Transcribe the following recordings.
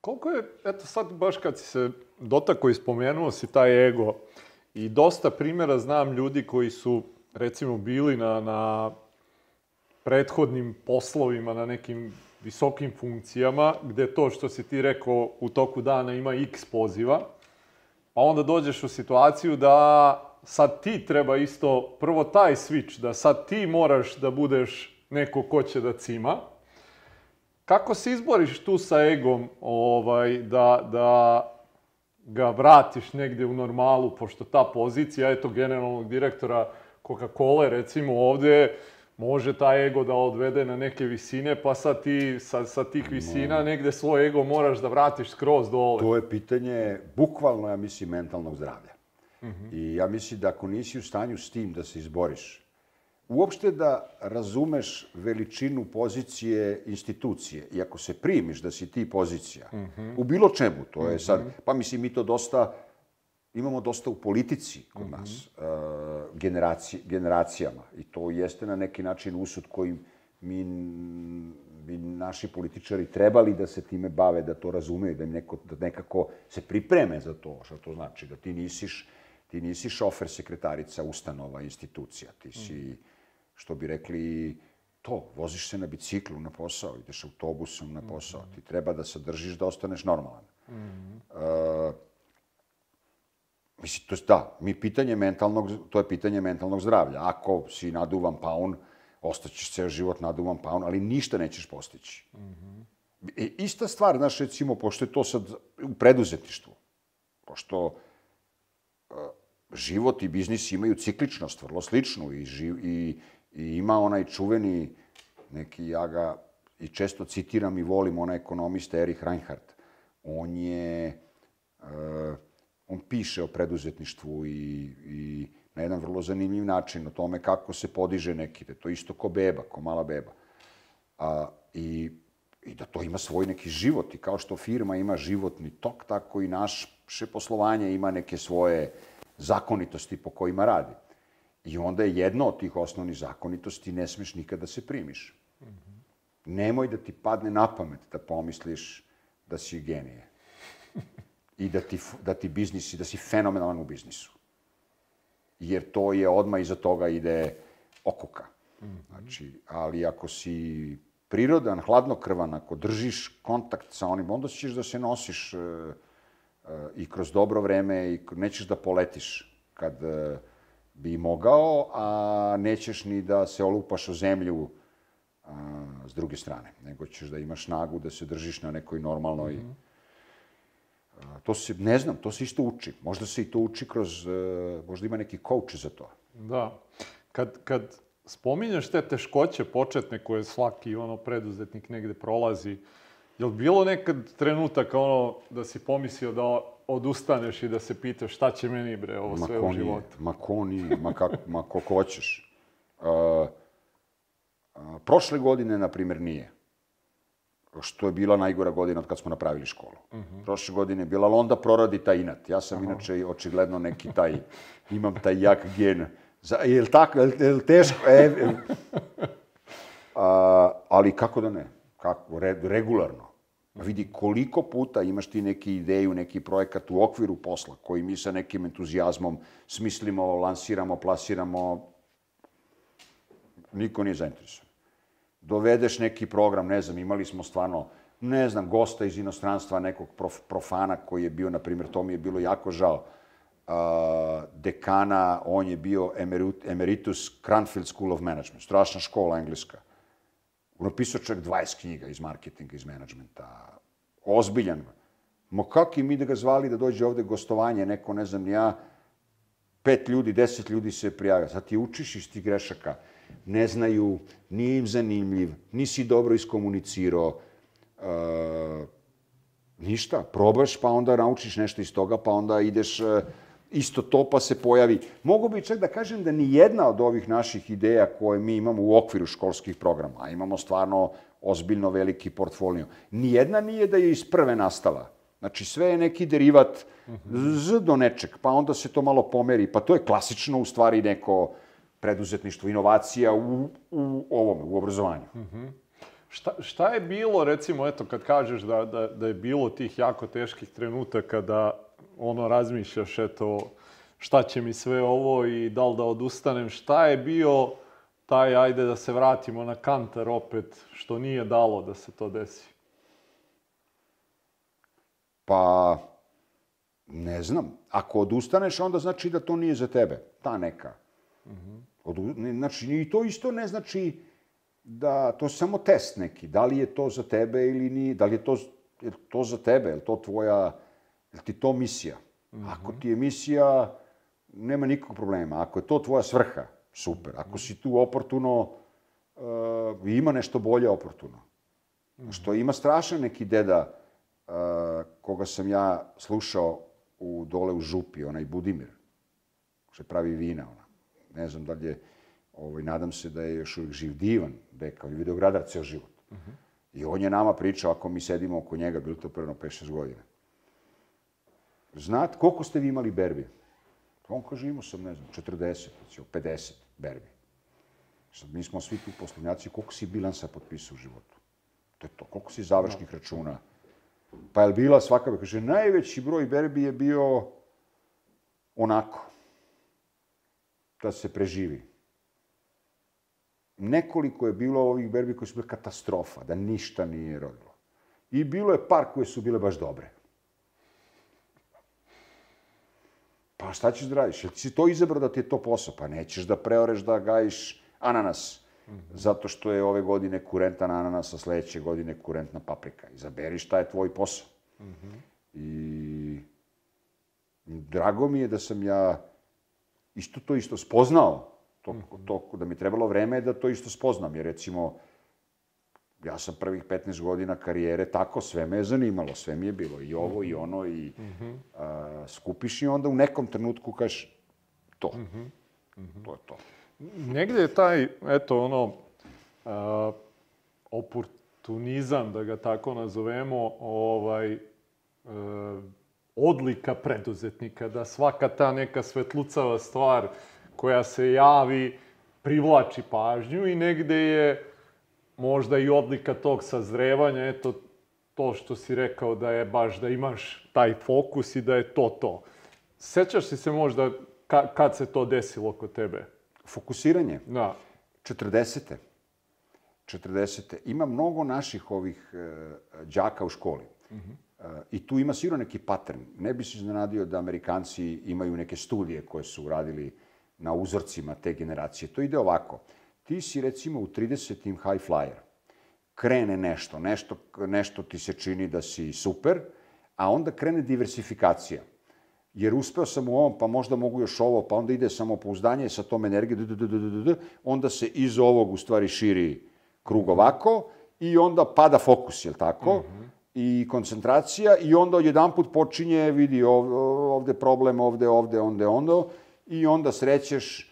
Koliko je, eto sad baš kad si se dotako i spomenuo si taj ego i dosta primjera znam ljudi koji su recimo bili na, na prethodnim poslovima, na nekim visokim funkcijama, gde to što si ti rekao u toku dana ima x poziva, pa onda dođeš u situaciju da sad ti treba isto, prvo taj switch, da sad ti moraš da budeš neko ko će da cima. Kako se izboriš tu sa egom ovaj, da, da ga vratiš negde u normalu, pošto ta pozicija, eto, generalnog direktora Coca-Cola, recimo ovde, može taj ego da odvede na neke visine, pa sad ti sa, sa tih visina negde svoj ego moraš da vratiš skroz dole. To je pitanje, bukvalno, ja mislim, mentalnog zdravlja. Mm -hmm. I ja mislim da ako nisi u stanju s tim da se izboriš, uopšte da razumeš veličinu pozicije institucije i ako se primiš da si ti pozicija, mm -hmm. u bilo čemu, to je sad, pa mislim mi to dosta imamo dosta u politici kod mm -hmm. nas, uh, generaci, generacijama. I to jeste na neki način usud koji mi, bi naši političari trebali da se time bave, da to razumeju, da im neko, da nekako se pripreme za to, što to znači, da ti nisiš, ti nisi šofer, sekretarica, ustanova, institucija. Ti si, mm. Što bi rekli, to, voziš se na biciklu na posao, ideš autobusom na posao. Mm. Ti treba da se držiš da ostaneš normalan. Mm. Uh, Mislim, to je, da, mi pitanje mentalnog, to je pitanje mentalnog zdravlja. Ako si naduvan paun, ostaćeš ceo život naduvan paun, ali ništa nećeš postići. Mm -hmm. e, ista stvar, znaš, recimo, pošto je to sad u preduzetništvu, pošto uh, život i biznis imaju cikličnost, vrlo sličnu, i, živ, i, i ima onaj čuveni, neki, ja ga i često citiram i volim, onaj ekonomista Erich Reinhardt. On je... Uh, on piše o preduzetništvu i, i na jedan vrlo zanimljiv način o tome kako se podiže neki, da to isto ko beba, ko mala beba. A, i, I da to ima svoj neki život i kao što firma ima životni tok, tako i naše poslovanje ima neke svoje zakonitosti po kojima radi. I onda je jedno od tih osnovnih zakonitosti, ne smeš nikada da se primiš. Mm -hmm. Nemoj da ti padne na pamet da pomisliš da si genije i da ti, da ti biznis, da si fenomenalan u biznisu. Jer to je odmah iza toga ide okuka. Znači, ali ako si prirodan, hladnokrvan, ako držiš kontakt sa onim, onda ćeš da se nosiš uh, uh, i kroz dobro vreme i nećeš da poletiš kad uh, bi mogao, a nećeš ni da se olupaš o zemlju s druge strane, nego ćeš da imaš snagu da se držiš na nekoj normalnoj mm -hmm To se, ne znam, to se isto uči. Možda se i to uči kroz, e, možda ima neki coach za to. Da. Kad, kad spominješ te teškoće početne koje svaki ono preduzetnik negde prolazi, je li bilo nekad trenutak ono da si pomislio da odustaneš i da se pitaš šta će meni bre ovo ma sve u životu? Ma ko nije, ma, kako, ma ko hoćeš. Uh, uh, prošle godine, na primjer, nije što je bila najgora godina od kad smo napravili školu. Uh mhm. -huh. Prošle godine je bila, ali onda proradi taj inat. Ja sam Aha. inače očigledno neki taj, imam taj jak gen. Za, je li tako, je li, je li teško? E, e, a, ali kako da ne? Kako? Re, regularno. Vidi koliko puta imaš ti neki ideju, neki projekat u okviru posla koji mi sa nekim entuzijazmom smislimo, lansiramo, plasiramo. Niko nije zainteresovan dovedeš neki program, ne znam, imali smo stvarno, ne znam, gosta iz inostranstva, nekog prof, profana koji je bio, na primjer, to mi je bilo jako žao, uh, dekana, on je bio emerit, emeritus Cranfield School of Management, strašna škola engleska. Napisao čak 20 knjiga iz marketinga, iz menadžmenta, ozbiljan. Mo kako i mi da ga zvali da dođe ovde gostovanje, neko, ne znam, ja, pet ljudi, deset ljudi se prijavio. Sad ti učiš iz tih grešaka ne znaju, nije im zanimljiv, nisi dobro iskomunicirao, uh, ništa, probaš pa onda naučiš nešto iz toga, pa onda ideš uh, isto to pa se pojavi. Mogu bi čak da kažem da ni jedna od ovih naših ideja koje mi imamo u okviru školskih programa, a imamo stvarno ozbiljno veliki portfolio, ni jedna nije da je iz prve nastala. Znači, sve je neki derivat z do nečeg, pa onda se to malo pomeri, pa to je klasično u stvari neko preduzetništvo, inovacija u, u ovome, u obrazovanju. Mm -hmm. Šta, šta je bilo, recimo, eto, kad kažeš da, da, da je bilo tih jako teških trenutaka da ono razmišljaš, eto, šta će mi sve ovo i da li da odustanem, šta je bio taj, ajde da se vratimo na kantar opet, što nije dalo da se to desi? Pa, ne znam. Ako odustaneš, onda znači da to nije za tebe. Ta neka. Odu, ne, znači, i to isto ne znači da to je samo test neki. Da li je to za tebe ili nije, da li je to, je to za tebe, je to tvoja, je ti to misija? Ako ti je misija, nema nikakvog problema. Ako je to tvoja svrha, super. Ako si tu oportuno, uh, ima nešto bolje oportuno. Što ima strašan neki deda uh, koga sam ja slušao u, dole u Župi, onaj Budimir, što pravi vina, ona. Ne znam da li je, ovaj, nadam se da je još uvijek živ divan, deka, on je videogradar ceo život. I on je nama pričao, ako mi sedimo oko njega, bilo to prvo 5-6 godina. Znate, koliko ste vi imali berbi? Pa on kaže, imao sam, ne znam, 40, recimo, 50 berbi. Sad, mi smo svi tu poslovnjaci, koliko si bilansa potpisao u životu? To je to. Koliko si završnih računa? Pa je bila svaka, kaže, najveći broj berbi je bio onako, da se preživi. Nekoliko je bilo ovih berbi koji su bile katastrofa, da ništa nije rodilo. I bilo je par koje su bile baš dobre. Pa šta ćeš da radiš? Jel si to izabrao da ti je to posao? Pa nećeš da preoreš da gajiš ananas. Zato što je ove godine kurentan ananas, a sledeće godine kurentna paprika. Izaberi šta je tvoj posao. I drago mi je da sam ja isto to isto spoznao. To, to, da mi je trebalo vreme da to isto spoznam. Jer recimo, ja sam prvih 15 godina karijere tako, sve me je zanimalo, sve mi je bilo, i ovo, i ono, i a, skupiš i onda u nekom trenutku kažeš to. To je to. Negde je taj, eto, ono, a, oportunizam, da ga tako nazovemo, ovaj, e, odlika preduzetnika, da svaka ta neka svetlucava stvar koja se javi privlači pažnju i negde je možda i odlika tog sazrevanja, eto, to što si rekao da je baš da imaš taj fokus i da je to to. Sećaš li se možda ka, kad se to desilo kod tebe? Fokusiranje. Da. 40. 40. Ima mnogo naših ovih e, đaka u školi. E, I tu ima sigurno neki pattern. Ne bi se iznenadio da Amerikanci imaju neke studije koje su uradili na uzorcima te generacije. To ide ovako. Ti si recimo u 30. high flyer. Krene nešto, nešto, nešto ti se čini da si super, a onda krene diversifikacija. Jer uspeo sam u ovom, pa možda mogu još ovo, pa onda ide samopouzdanje sa tom energijom, d, d, d, d, d, d, onda se iz ovog u stvari širi krug ovako i onda pada fokus, jel tako? I koncentracija i onda odjedanput počinje, vidi ov- ovde problem, ovde, ovde, onda, onda i onda srećeš,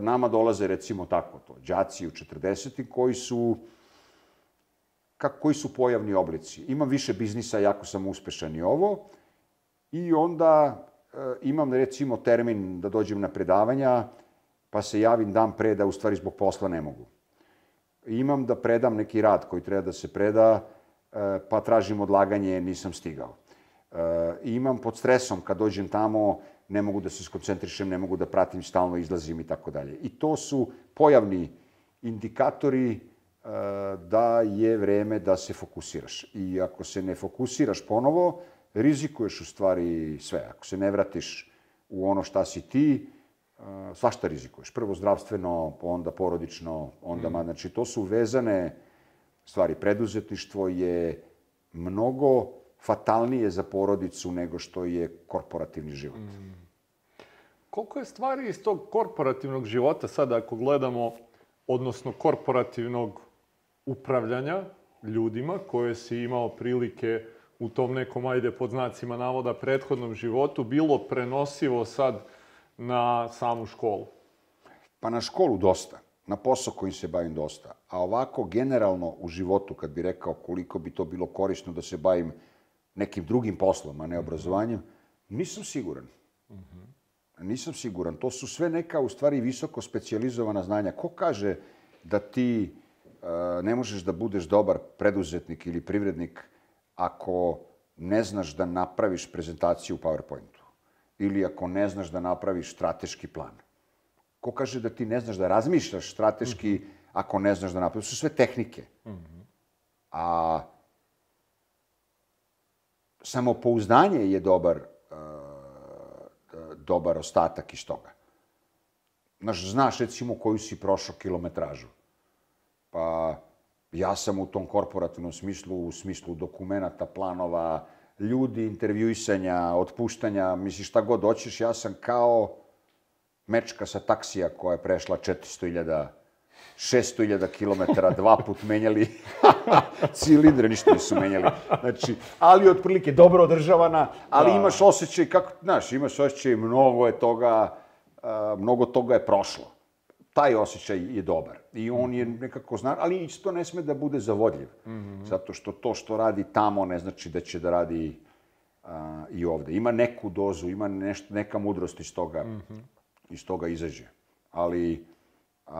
nama dolaze recimo tako to, đaci u 40. koji su kako, koji su pojavni oblici. Imam više biznisa, jako sam uspešan i ovo. I onda e, imam recimo termin da dođem na predavanja, pa se javim dan pre da u stvari zbog posla ne mogu. Imam da predam neki rad koji treba da se preda, e, pa tražim odlaganje, nisam stigao. E, imam pod stresom kad dođem tamo, ne mogu da se skoncentrišem, ne mogu da pratim, stalno izlazim i tako dalje. I to su pojavni indikatori e, da je vreme da se fokusiraš. I ako se ne fokusiraš ponovo, rizikuješ u stvari sve. Ako se ne vratiš u ono šta si ti, e, svašta rizikuješ. Prvo zdravstveno, onda porodično, onda, ma, znači to su vezane stvari. Preduzetništvo je mnogo fatalnije za porodicu nego što je korporativni život. Koliko je stvari iz tog korporativnog života, sada ako gledamo, odnosno korporativnog upravljanja ljudima koje si imao prilike u tom nekom, ajde, pod znacima navoda, prethodnom životu, bilo prenosivo sad na samu školu? Pa na školu dosta, na posao kojim se bavim dosta. A ovako, generalno u životu, kad bi rekao koliko bi to bilo korisno da se bavim nekim drugim poslom, a ne obrazovanjem, nisam siguran. Nisam siguran. To su sve neka, u stvari, visoko specijalizovana znanja. Ko kaže da ti ne možeš da budeš dobar preduzetnik ili privrednik ako ne znaš da napraviš prezentaciju u PowerPointu ili ako ne znaš da napraviš strateški plan. Ko kaže da ti ne znaš da razmišljaš strateški mm -hmm. ako ne znaš da napraviš? To su sve tehnike. Mm -hmm. A samopouzdanje je dobar, uh, dobar ostatak iz toga. Znaš, znaš recimo koju si prošao kilometražu. Pa ja sam u tom korporativnom smislu, u smislu dokumenta, planova, ljudi, intervjuisanja, otpuštanja, misliš šta god hoćeš, ja sam kao mečka sa taksija koja je prešla 400.000 600.000 km, dva put menjali cilindre, ništa nisu menjali. Znači, ali otprilike dobro održavana, ali da. imaš osjećaj, kako, znaš, imaš osjećaj, mnogo je toga, mnogo toga je prošlo. Taj osjećaj je dobar i on je nekako zna, ali isto ne sme da bude zavodljiv. Mm -hmm. Zato što to što radi tamo ne znači da će da radi uh, i ovde. Ima neku dozu, ima nešto, neka mudrost iz toga, mm -hmm. iz toga izađe. Ali, uh,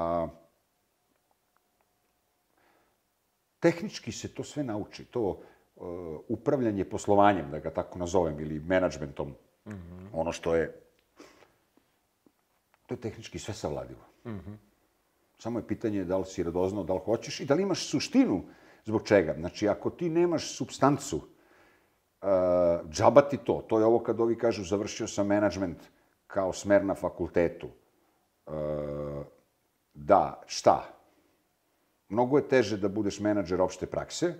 tehnički se to sve nauči. To uh, upravljanje poslovanjem, da ga tako nazovem, ili menadžmentom, mm -hmm. ono što je, to je tehnički sve savladivo. Mm -hmm. Samo je pitanje da li si radoznao, da li hoćeš i da li imaš suštinu zbog čega. Znači, ako ti nemaš substancu, uh, džaba ti to. To je ovo kad ovi kažu završio sam menadžment kao smer na fakultetu. Uh, da, šta? Mnogo je teže da budeš menadžer opšte prakse,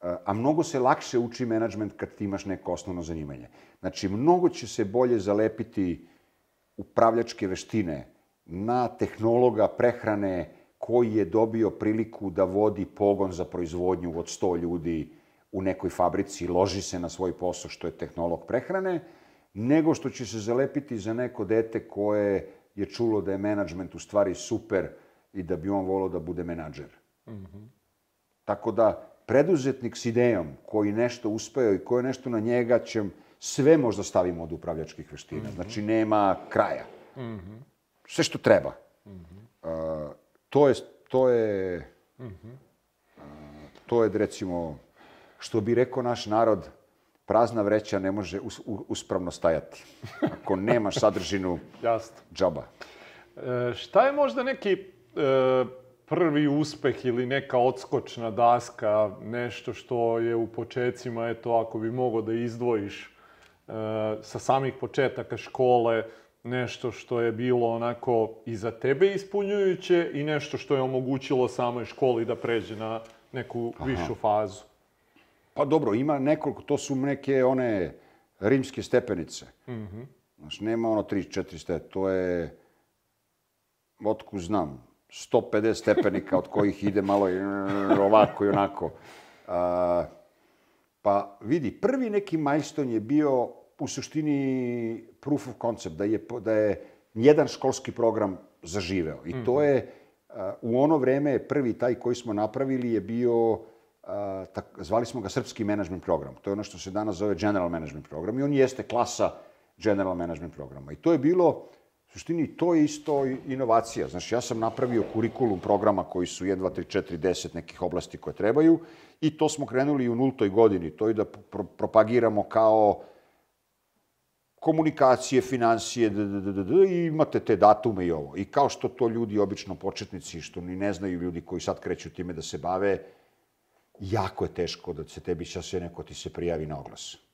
a mnogo se lakše uči menadžment kad ti imaš neko osnovno zanimanje. Znači, mnogo će se bolje zalepiti upravljačke veštine na tehnologa prehrane koji je dobio priliku da vodi pogon za proizvodnju od 100 ljudi u nekoj fabrici, loži se na svoj posao što je tehnolog prehrane, nego što će se zalepiti za neko dete koje je čulo da je menadžment u stvari super, i da bi on volao da bude menadžer. Mm -hmm. Tako da, preduzetnik s idejom koji nešto uspeo i koji nešto na njega će sve možda stavimo od upravljačkih veština. Mm -hmm. Znači, nema kraja. Mm -hmm. Sve što treba. Mm -hmm. uh, to je, to je, mm -hmm. uh, to je, recimo, što bi rekao naš narod, prazna vreća ne može us, uspravno stajati. Ako nemaš sadržinu, Jasno. džaba. E, šta je možda neki prvi uspeh ili neka odskočna daska, nešto što je u početcima, eto, ako bi mogo da izdvojiš e, sa samih početaka škole, nešto što je bilo onako i za tebe ispunjujuće i nešto što je omogućilo samoj školi da pređe na neku Aha. višu fazu? Pa dobro, ima nekoliko, to su neke one rimske stepenice. Mm -hmm. Znaš, nema ono 3-4 ste, to je, otku znam, 150 stepenika od kojih ide malo i ovako i onako. A, pa vidi, prvi neki majston je bio u suštini proof of concept, da je, da je jedan školski program zaživeo. I to je, u ono vreme prvi taj koji smo napravili je bio, a, tak, zvali smo ga srpski management program. To je ono što se danas zove general management program i on jeste klasa general management programa. I to je bilo suštini, to je isto inovacija. Znaš, ja sam napravio kurikulum programa koji su 1, 2, 3, 4, 10 nekih oblasti koje trebaju i to smo krenuli u nultoj godini. To je da pro propagiramo kao komunikacije, financije, d, d, d, d, i imate te datume i ovo. I kao što to ljudi, obično početnici, što ni ne znaju ljudi koji sad kreću time da se bave, jako je teško da se tebi sad sve neko ti se prijavi na oglas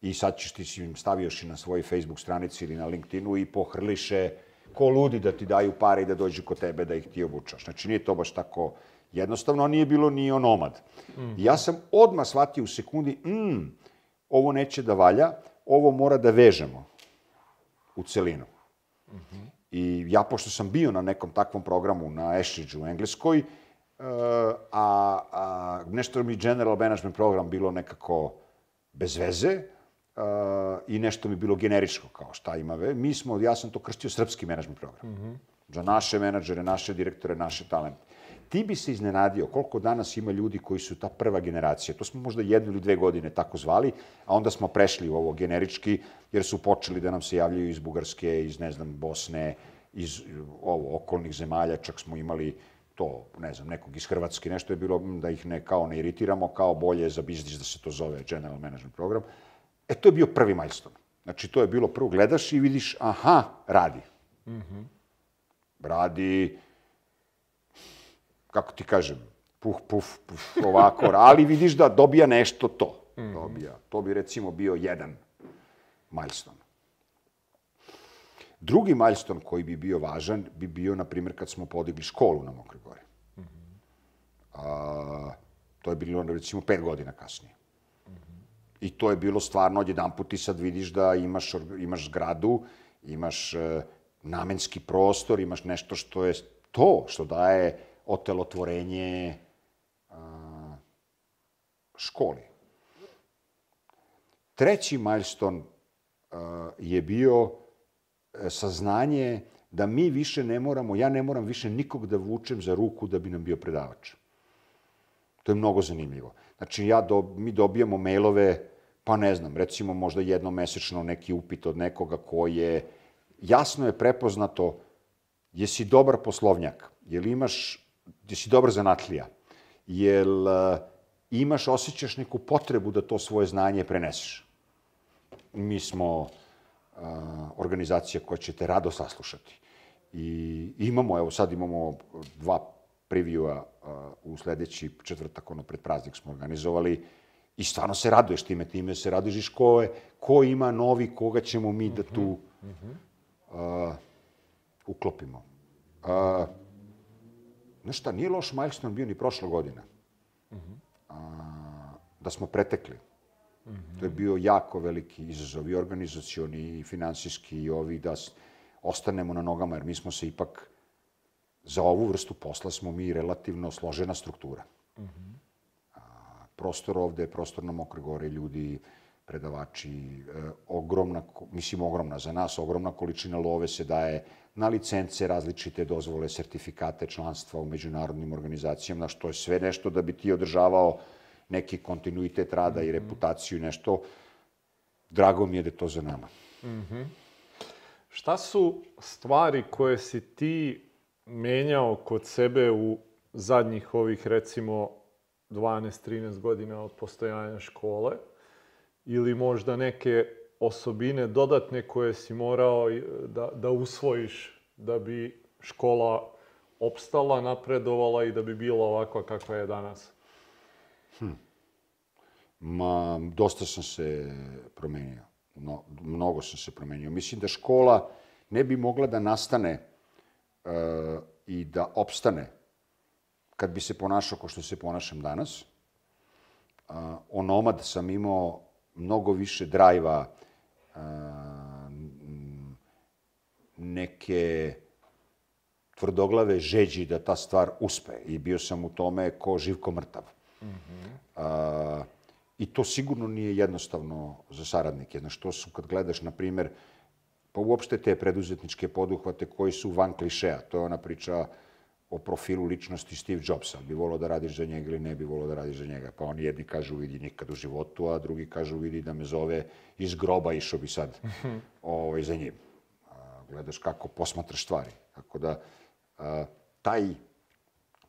i sad ćeš ti si im stavioš i na svojoj Facebook stranici ili na LinkedInu i pohrliše ko ludi da ti daju pare i da dođu kod tebe da ih ti obučaš. Znači, nije to baš tako jednostavno, a nije bilo ni onomad. Mm. Ja sam odmah shvatio u sekundi, mm, ovo neće da valja, ovo mora da vežemo u celinu. Mm -hmm. I ja, pošto sam bio na nekom takvom programu na Ashridge u Engleskoj, uh, a, a nešto mi General Management program bilo nekako bez veze, uh, i nešto mi bilo generičko, kao šta ima ve. Mi smo, ja sam to krstio srpski menadžment program. Mm -hmm. Za naše menadžere, naše direktore, naše talente. Ti bi se iznenadio koliko danas ima ljudi koji su ta prva generacija. To smo možda jednu ili dve godine tako zvali, a onda smo prešli u ovo generički, jer su počeli da nam se javljaju iz Bugarske, iz, ne znam, Bosne, iz ovo, okolnih zemalja, čak smo imali to, ne znam, nekog iz Hrvatske, nešto je bilo da ih ne, kao ne iritiramo, kao bolje za biznis da se to zove General Management Program. E, to je bio prvi milestone. Znači, to je bilo prvo, gledaš i vidiš, aha, radi. Radi, kako ti kažem, puh, puf, puf, ovako, ali vidiš da dobija nešto to. Dobija. To bi recimo bio jedan milestone. Drugi milestone koji bi bio važan bi bio, na primjer, kad smo podigli školu na Mokroj Gori. A, to je bilo, recimo, pet godina kasnije. I to je bilo stvarno, odjedan put ti sad vidiš da imaš, imaš zgradu, imaš e, namenski prostor, imaš nešto što je to, što daje otelotvorenje a, školi. Treći milestone a, je bio e, saznanje da mi više ne moramo, ja ne moram više nikog da vučem za ruku da bi nam bio predavač. To je mnogo zanimljivo. Znači, ja do, mi dobijamo mailove, pa ne znam, recimo možda jednomesečno neki upit od nekoga ko je, jasno je prepoznato, jesi dobar poslovnjak, jel imaš, jesi dobar zanatlija, jel uh, imaš, osjećaš neku potrebu da to svoje znanje preneseš. Mi smo uh, organizacija koja će te rado saslušati. I imamo, evo sad imamo dva previewa u sledeći četvrtak, ono pred praznik smo organizovali, i stvarno se raduješ time, time se raduješ i ko, je, ko ima novi, koga ćemo mi da tu uh, uklopimo. Uh, znaš šta, nije loš milestone bio ni prošle godine. A, da smo pretekli. To je bio jako veliki izazov i organizacioni i finansijski i ovi da ostanemo na nogama, jer mi smo se ipak za ovu vrstu posla smo mi relativno složena struktura. A, prostor ovde, prostor na Mokre gore, ljudi, predavači, e, ogromna, mislim ogromna za nas, ogromna količina love se daje na licence, različite dozvole, sertifikate članstva u međunarodnim organizacijama, na što je sve nešto da bi ti održavao neki kontinuitet rada i reputaciju i nešto. Drago mi je da je to za nama. Šta su stvari koje si ti menjao kod sebe u zadnjih ovih, recimo, 12-13 godina od postojanja škole? Ili možda neke osobine dodatne koje si morao da, da usvojiš da bi škola opstala, napredovala i da bi bila ovakva kakva je danas? Ma, dosta sam se promenio. No, mnogo sam se promenio. Mislim da škola ne bi mogla da nastane e, i da opstane kad bi se ponašao kao što se ponašam danas. A, onomad sam imao mnogo više drajva, a, neke tvrdoglave žeđi da ta stvar uspe. I bio sam u tome ko živ ko mrtav. A, I to sigurno nije jednostavno za saradnike. Znaš, to su kad gledaš, na primer, pa uopšte te preduzetničke poduhvate koji su van klišeja. To je ona priča o profilu ličnosti Steve Jobsa. Bi volao da radiš za njega ili ne bi volao da radiš za njega. Pa oni jedni kažu vidi nikad u životu, a drugi kažu vidi da me zove iz groba išao bi sad ovaj, za njim. A, gledaš kako posmatraš stvari. Tako da, a, taj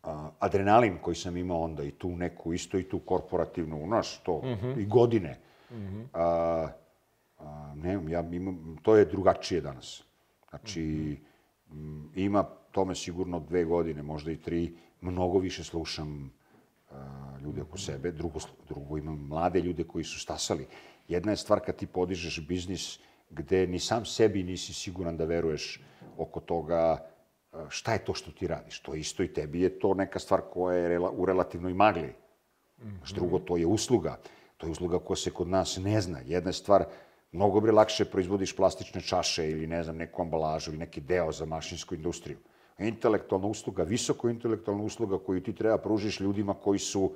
a, adrenalin koji sam imao onda i tu neku isto i tu korporativnu, znaš, to, i godine. A, a, ja imam, to je drugačije danas. Znači, m, ima tome sigurno dve godine, možda i tri, mnogo više slušam a, ljude oko sebe, drugo, drugo imam mlade ljude koji su stasali. Jedna je stvar kad ti podižeš biznis gde ni sam sebi nisi siguran da veruješ oko toga šta je to što ti radiš. To isto i tebi je to neka stvar koja je u relativnoj magli. Znaš, drugo, to je usluga. To je usluga koja se kod nas ne zna. Jedna je stvar, mnogo bre lakše proizvodiš plastične čaše ili ne znam, neku ambalažu ili neki deo za mašinsku industriju. Intelektualna usluga, visoko intelektualna usluga koju ti treba pružiš ljudima koji su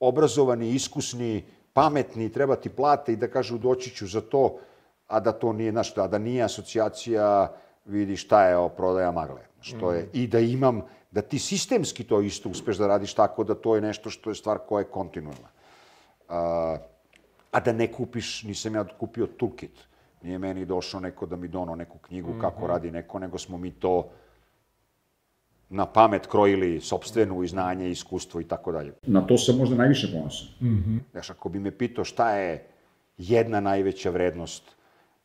obrazovani, iskusni, pametni, treba ti plate i da kažu doći ću za to, a da to nije, znaš, a da nije asocijacija, vidi šta je o prodaja magle. Što je, I da imam, da ti sistemski to isto uspeš da radiš tako da to je nešto što je stvar koja je kontinualna. A, a da ne kupiš, nisam ja kupio toolkit. Nije meni došao neko da mi dono neku knjigu kako radi neko, nego smo mi to na pamet krojili sobstvenu i znanje, iskustvo i tako dalje. Na to sam možda najviše ponosan. Mm -hmm. Znaš, ako bi me pitao šta je jedna najveća vrednost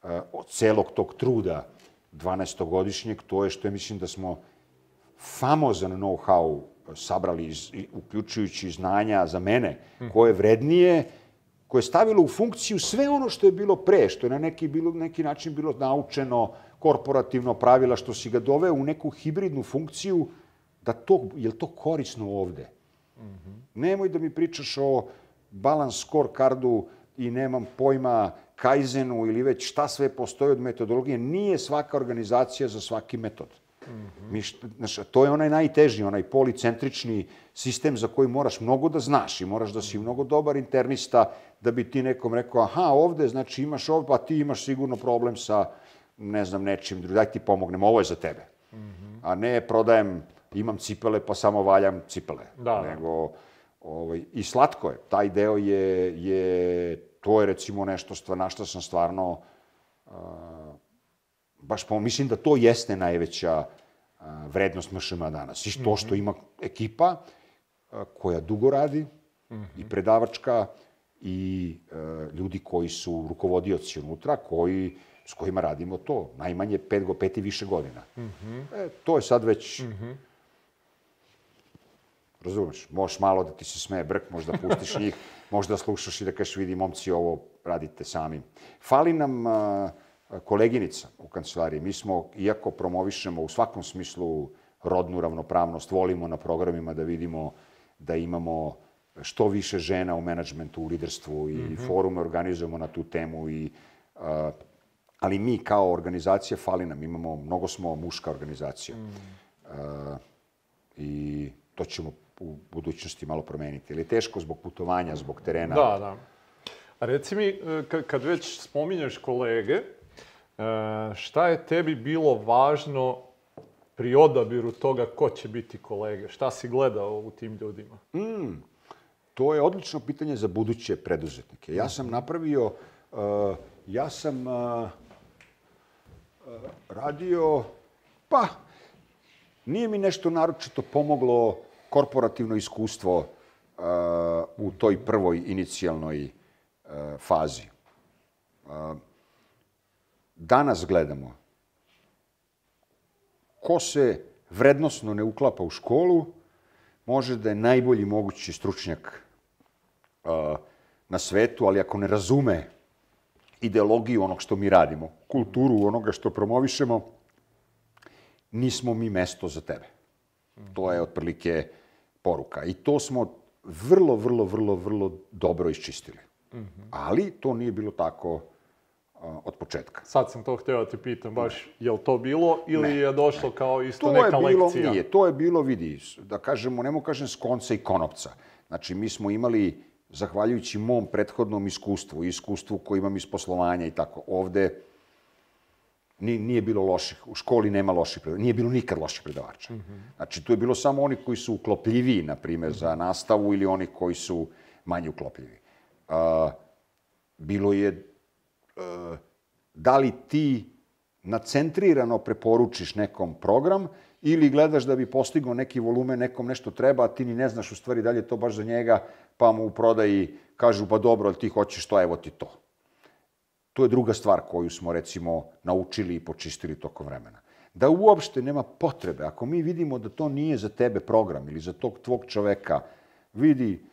uh, od celog tog truda 12-godišnjeg, to je što je, mislim, da smo famozan know-how sabrali, iz, uključujući znanja za mene, koje je vrednije, koje je stavilo u funkciju sve ono što je bilo pre, što je na neki, bilo, neki način bilo naučeno, korporativno pravila, što si ga doveo u neku hibridnu funkciju, da to, je li to korisno ovde? Mm -hmm. Nemoj da mi pričaš o balance scorecardu i nemam pojma Kaizenu ili već šta sve postoji od metodologije. Nije svaka organizacija za svaki metod. Mm -hmm. Mi, znaš, to je onaj najteži, onaj policentrični sistem za koji moraš mnogo da znaš i moraš da si mnogo dobar internista da bi ti nekom rekao, aha, ovde, znači imaš ovde, pa ti imaš sigurno problem sa, ne znam, nečim drugim, daj ti pomognem, ovo je za tebe. Mm -hmm. A ne prodajem, imam cipele, pa samo valjam cipele. Da, da. Nego, ovaj, i slatko je, taj deo je, je to je recimo nešto stva, na što sam stvarno uh, baš po, mislim da to jeste najveća vrednost MŠM danas. I to što mhm. ima ekipa koja dugo radi mm -hmm. i mhm. predavačka i uh, ljudi koji su rukovodioci unutra, koji s kojima radimo to, najmanje pet, go, pet i više godina. Mm -hmm. e, to je sad već... Mm -hmm. Razumeš, možeš malo da ti se smeje brk, možda pustiš njih, možda slušaš i da kažeš, vidi, momci, ovo radite sami. Fali nam uh, koleginica u kancelariji. Mi smo, iako promovišemo u svakom smislu rodnu ravnopravnost, volimo na programima da vidimo da imamo što više žena u menadžmentu, u liderstvu i mm -hmm. forume organizujemo na tu temu i uh, ali mi kao organizacija fali nam, imamo, mnogo smo muška organizacija. Mm. Uh, I to ćemo u budućnosti malo promeniti. Ili je teško zbog putovanja, zbog terena? Da, da. A reci mi, e, kad već spominješ kolege, šta je tebi bilo važno pri odabiru toga ko će biti kolege? Šta si gledao u tim ljudima? Mm, to je odlično pitanje za buduće preduzetnike. Ja sam napravio, uh, ja sam uh, radio, pa, nije mi nešto naročito pomoglo korporativno iskustvo uh, u toj prvoj inicijalnoj fazi. Uh, danas gledamo ko se vrednostno ne uklapa u školu, može da je najbolji mogući stručnjak uh, na svetu, ali ako ne razume ideologiju onog što mi radimo, kulturu onoga što promovišemo, nismo mi mesto za tebe. To je otprilike poruka. I to smo vrlo, vrlo, vrlo, vrlo dobro iščistili. Ali to nije bilo tako od početka. Sad sam to hteo da ti pitam, baš je li to bilo ili ne, je došlo ne. kao isto to neka je bilo, lekcija? Nije, to je bilo, vidi, da kažemo, nemo kažem s konca i konopca. Znači, mi smo imali, zahvaljujući mom prethodnom iskustvu, iskustvu koji imam iz poslovanja i tako, ovde Nije, nije bilo loših, u školi nema loših predavača, nije bilo nikad loših predavača. Mm -hmm. Znači, tu je bilo samo oni koji su uklopljiviji, na primjer, za nastavu ili oni koji su manje uklopljivi. Uh, bilo je, da li ti nacentrirano preporučiš nekom program ili gledaš da bi postigao neki volumen, nekom nešto treba, a ti ni ne znaš u stvari da li je to baš za njega, pa mu u prodaji kažu, pa dobro, ali ti hoćeš to, evo ti to. To je druga stvar koju smo, recimo, naučili i počistili tokom vremena. Da uopšte nema potrebe, ako mi vidimo da to nije za tebe program ili za tog tvog čoveka, vidi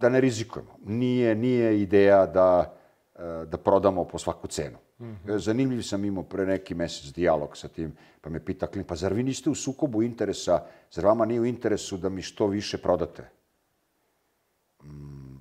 da ne rizikujemo. Nije, nije ideja da, da prodamo po svaku cenu. Mm -hmm. Zanimljiv sam imao pre neki mesec dijalog sa tim, pa me pita klin, pa zar vi niste u sukobu interesa, zar vama nije u interesu da mi što više prodate? Mm,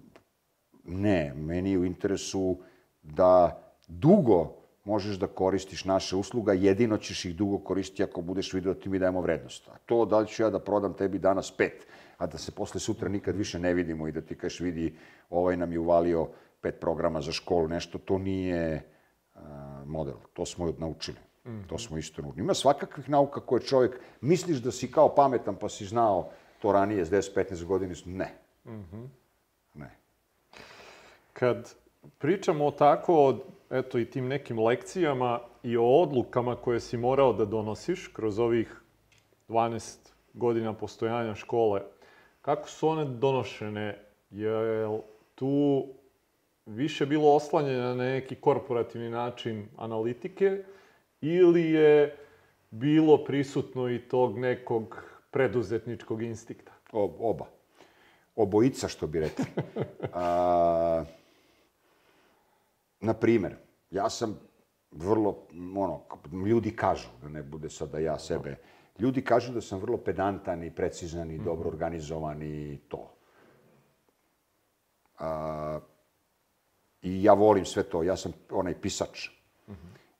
ne, meni je u interesu da dugo možeš da koristiš naše usluga, jedino ćeš ih dugo koristiti ako budeš vidio da ti mi dajemo vrednost. A to da li ću ja da prodam tebi danas pet, a da se posle sutra nikad više ne vidimo i da ti kažeš vidi ovaj nam je uvalio pet programa za školu, nešto, to nije uh, model. To smo naučili. Mm -hmm. To smo isto naučili. Ima svakakvih nauka koje čovjek, misliš da si kao pametan pa si znao to ranije s 10-15 godina, ne. Mm -hmm. Ne. Kad pričamo o tako eto, i tim nekim lekcijama i o odlukama koje si morao da donosiš kroz ovih 12 godina postojanja škole, kako su one donošene? Je tu više bilo oslanjeno na neki korporativni način analitike ili je bilo prisutno i tog nekog preduzetničkog instikta? O, oba. Obojica, što bi rekli. A, na primer, ja sam vrlo, ono, ljudi kažu, da ne bude sad da ja sebe, ljudi kažu da sam vrlo pedantan i precizan i dobro organizovan i to. A, I ja volim sve to, ja sam onaj pisač.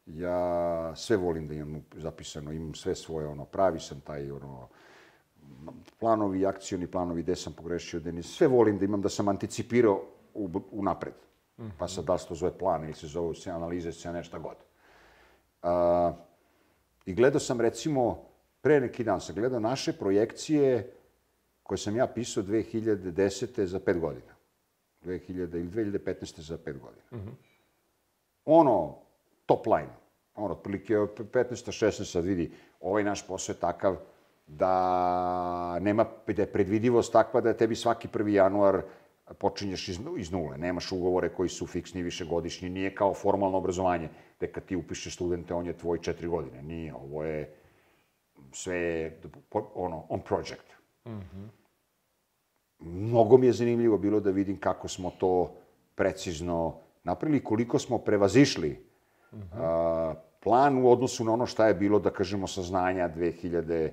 Ja sve volim da imam zapisano, imam sve svoje, ono, pravi sam taj, ono, planovi, akcioni planovi, gde sam pogrešio, gde nisam. Sve volim da imam, da sam anticipirao u, u napred. Pa sad da li se to zove plan ili se zove sve analize, sve nešto god. A, I gledao sam, recimo, pre neki dan sam gledao naše projekcije koje sam ja pisao 2010. za pet godina. 2000 ili 2015. za pet godina. Ono, top line. Ono, otprilike 15. 16. sad vidi, ovaj naš posao je takav da nema, da je predvidivost takva da tebi svaki 1. januar počinješ iz, iz nule. Nemaš ugovore koji su fiksni višegodišnji, nije kao formalno obrazovanje, gde kad ti upišeš studente, on je tvoj četiri godine. Nije, ovo je sve ono, on project. Mm -hmm. Mnogo mi je zanimljivo bilo da vidim kako smo to precizno napravili, koliko smo prevazišli mm -hmm. a, plan u odnosu na ono šta je bilo, da kažemo, saznanja 2000,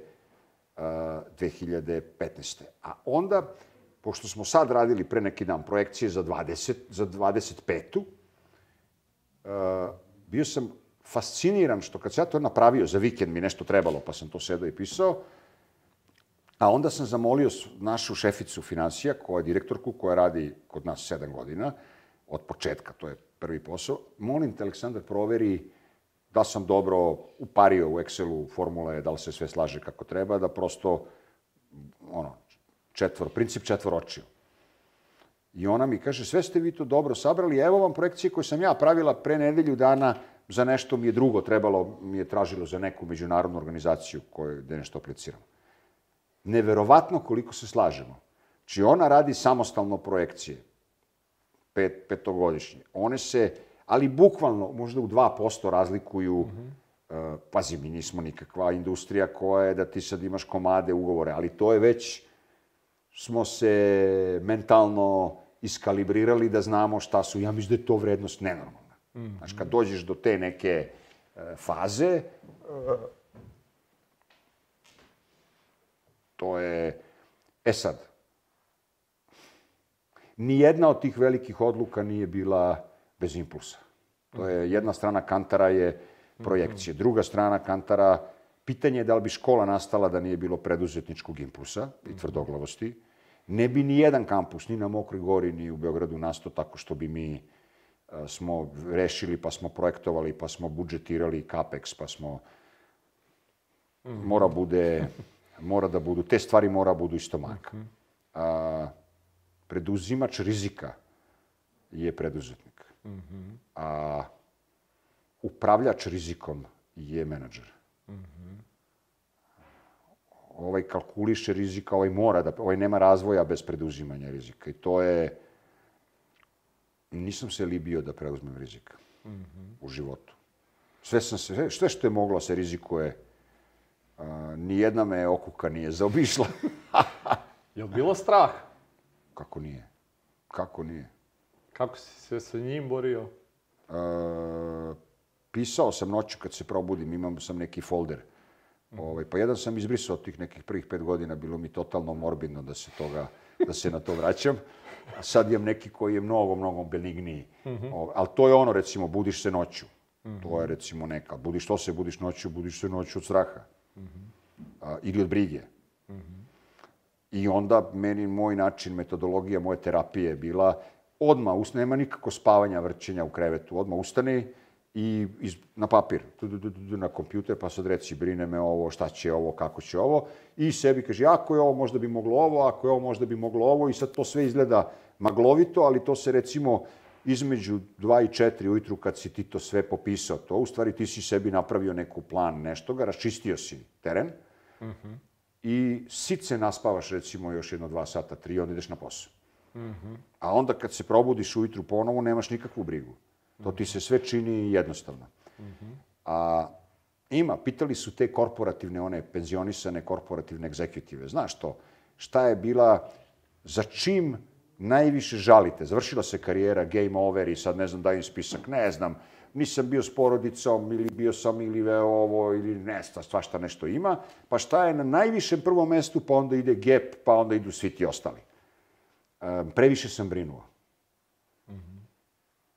a, 2015. A onda, pošto smo sad radili pre neki dan projekcije za 20, za 25. A, bio sam fasciniran što kad sam ja to napravio za vikend mi nešto trebalo, pa sam to sedao i pisao, a onda sam zamolio našu šeficu financija, koja je direktorku, koja radi kod nas sedam godina, od početka, to je prvi posao, molim te, Aleksandar, proveri da sam dobro upario u Excelu formule, da li se sve slaže kako treba, da prosto, ono, četvor, princip četvoročio. I ona mi kaže, sve ste vi to dobro sabrali, evo vam projekcije koje sam ja pravila pre nedelju dana, za nešto mi je drugo trebalo, mi je tražilo za neku međunarodnu organizaciju koju, gde nešto apliciramo. Neverovatno koliko se slažemo. Či znači, ona radi samostalno projekcije, pet, petogodišnje. One se, ali bukvalno, možda u 2% razlikuju, mm -hmm. uh, pazi, mi nismo nikakva industrija koja je da ti sad imaš komade, ugovore, ali to je već, smo se mentalno iskalibrirali da znamo šta su, ja mislim da je to vrednost nenormalna. Mm. Znaš, kad dođeš do te neke e, faze, e, to je... E sad, nijedna od tih velikih odluka nije bila bez impulsa. To je, jedna strana kantara je projekcije, druga strana kantara, pitanje je da li bi škola nastala da nije bilo preduzetničkog impulsa i tvrdoglavosti. Ne bi ni jedan kampus, ni na Mokroj gori, ni u Beogradu nastao tako što bi mi smo rešili, pa smo projektovali, pa smo budžetirali CAPEX, pa smo... Mora bude, mora da budu, te stvari mora budu isto marka. Mm A, preduzimač rizika je preduzetnik. Mm -hmm. A upravljač rizikom je menadžer. Mm -hmm. Ovaj kalkuliše rizika, ovaj mora da, ovaj nema razvoja bez preduzimanja rizika. I to je, nisam se libio da preuzmem rizik mm -hmm. u životu. Sve, sam se, sve što je moglo se rizikuje, a, nijedna me okuka nije zaobišla. je li bilo strah? Kako nije? Kako nije? Kako si se sa njim borio? A, pisao sam noću kad se probudim, imam sam neki folder. Mm. Ovaj, pa jedan sam izbrisao tih nekih prvih pet godina, bilo mi totalno morbidno da se toga, da se na to vraćam. A sad imam neki koji je mnogo, mnogo benigniji. Mm -hmm. Ali to je ono, recimo, budiš se noću. Mm -hmm. To je, recimo, neka. Budiš, to se budiš noću? Budiš se noću od straha. Mm -hmm. A, ili od brige. Mm -hmm. I onda meni, moj način, metodologija moje terapije je bila odma, nema nikako spavanja, vrćenja u krevetu. Odma ustani, i iz, na papir, tu, tu, tu, tu, na kompjuter, pa sad reci, brine me ovo, šta će ovo, kako će ovo, i sebi kaže, ako je ovo, možda bi moglo ovo, ako je ovo, možda bi moglo ovo, i sad to sve izgleda maglovito, ali to se recimo između 2 i 4 ujutru kad si ti to sve popisao, to u stvari ti si sebi napravio neku plan, nešto ga, raščistio si teren, i sit se naspavaš recimo još jedno dva sata, tri, onda ideš na posao. A onda kad se probudiš ujutru ponovo, nemaš nikakvu brigu. To ti se sve čini jednostavno. A ima, pitali su te korporativne, one penzionisane korporativne egzekutive. Znaš to? Šta je bila, za čim najviše žalite? Završila se karijera, game over i sad ne znam dajem spisak, ne znam, nisam bio s porodicom ili bio sam ili veo ovo ili ne znam, svašta nešto ima. Pa šta je na najvišem prvom mestu, pa onda ide Gap, pa onda idu svi ti ostali. Um, previše sam brinuo.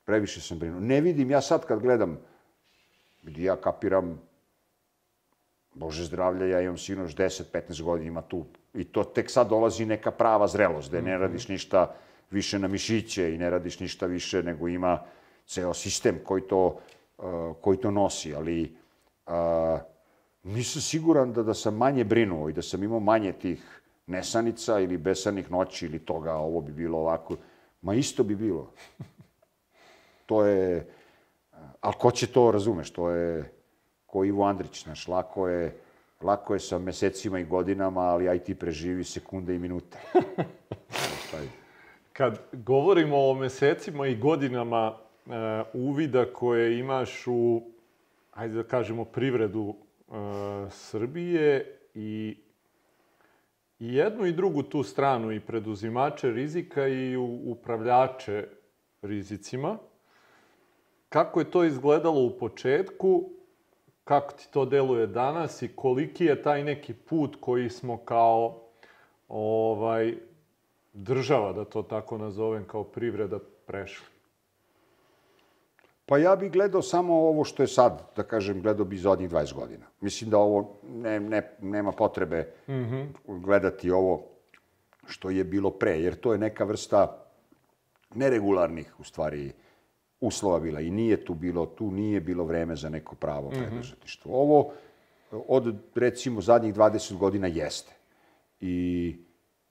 Previše sam brinuo. Ne vidim, ja sad kad gledam, ja kapiram, Bože zdravlja, ja imam sinoš 10-15 godina, ima tu, i to tek sad dolazi neka prava zrelost, da ne radiš ništa više na mišiće i ne radiš ništa više, nego ima ceo sistem koji to, uh, koji to nosi, ali uh, nisam siguran da, da sam manje brinuo i da sam imao manje tih nesanica ili besanih noći ili toga, ovo bi bilo ovako. Ma isto bi bilo. To je... Ali ko će to, razumeš, to je ko Ivo Andrić, znaš, lako je, lako je sa mesecima i godinama, ali aj ti preživi sekunde i minute. Kad govorimo o mesecima i godinama e, uvida koje imaš u, ajde da kažemo, privredu e, Srbije i i jednu i drugu tu stranu, i preduzimače rizika i upravljače rizicima. Kako je to izgledalo u početku, kako ti to deluje danas i koliki je taj neki put koji smo kao ovaj, država, da to tako nazovem, kao privreda prešli? Pa ja bih gledao samo ovo što je sad, da kažem, gledao bi zadnjih 20 godina. Mislim da ovo ne, ne, nema potrebe mm -hmm. gledati ovo što je bilo pre, jer to je neka vrsta neregularnih, u stvari, uslova bila i nije tu bilo, tu nije bilo vreme za neko pravo mhm. preduzetništvo. Mm -hmm. Ovo od, recimo, zadnjih 20 godina jeste. I,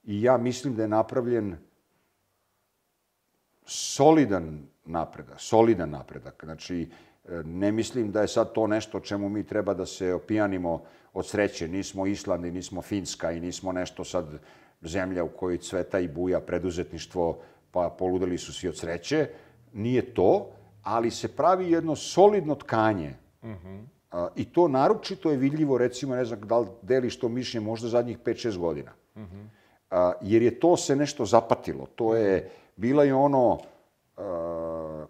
I ja mislim da je napravljen solidan napredak, solidan napredak. Znači, ne mislim da je sad to nešto čemu mi treba da se opijanimo od sreće. Nismo Island i nismo Finska i nismo nešto sad zemlja u kojoj cveta i buja preduzetništvo, pa poludeli su svi od sreće. Nije to, ali se pravi jedno solidno tkanje. Mm -hmm. I to naročito je vidljivo, recimo, ne znam da li deliš to mišljenje, možda zadnjih 5-6 godina. Mm -hmm. Jer je to se nešto zapatilo. To je, bila je ono,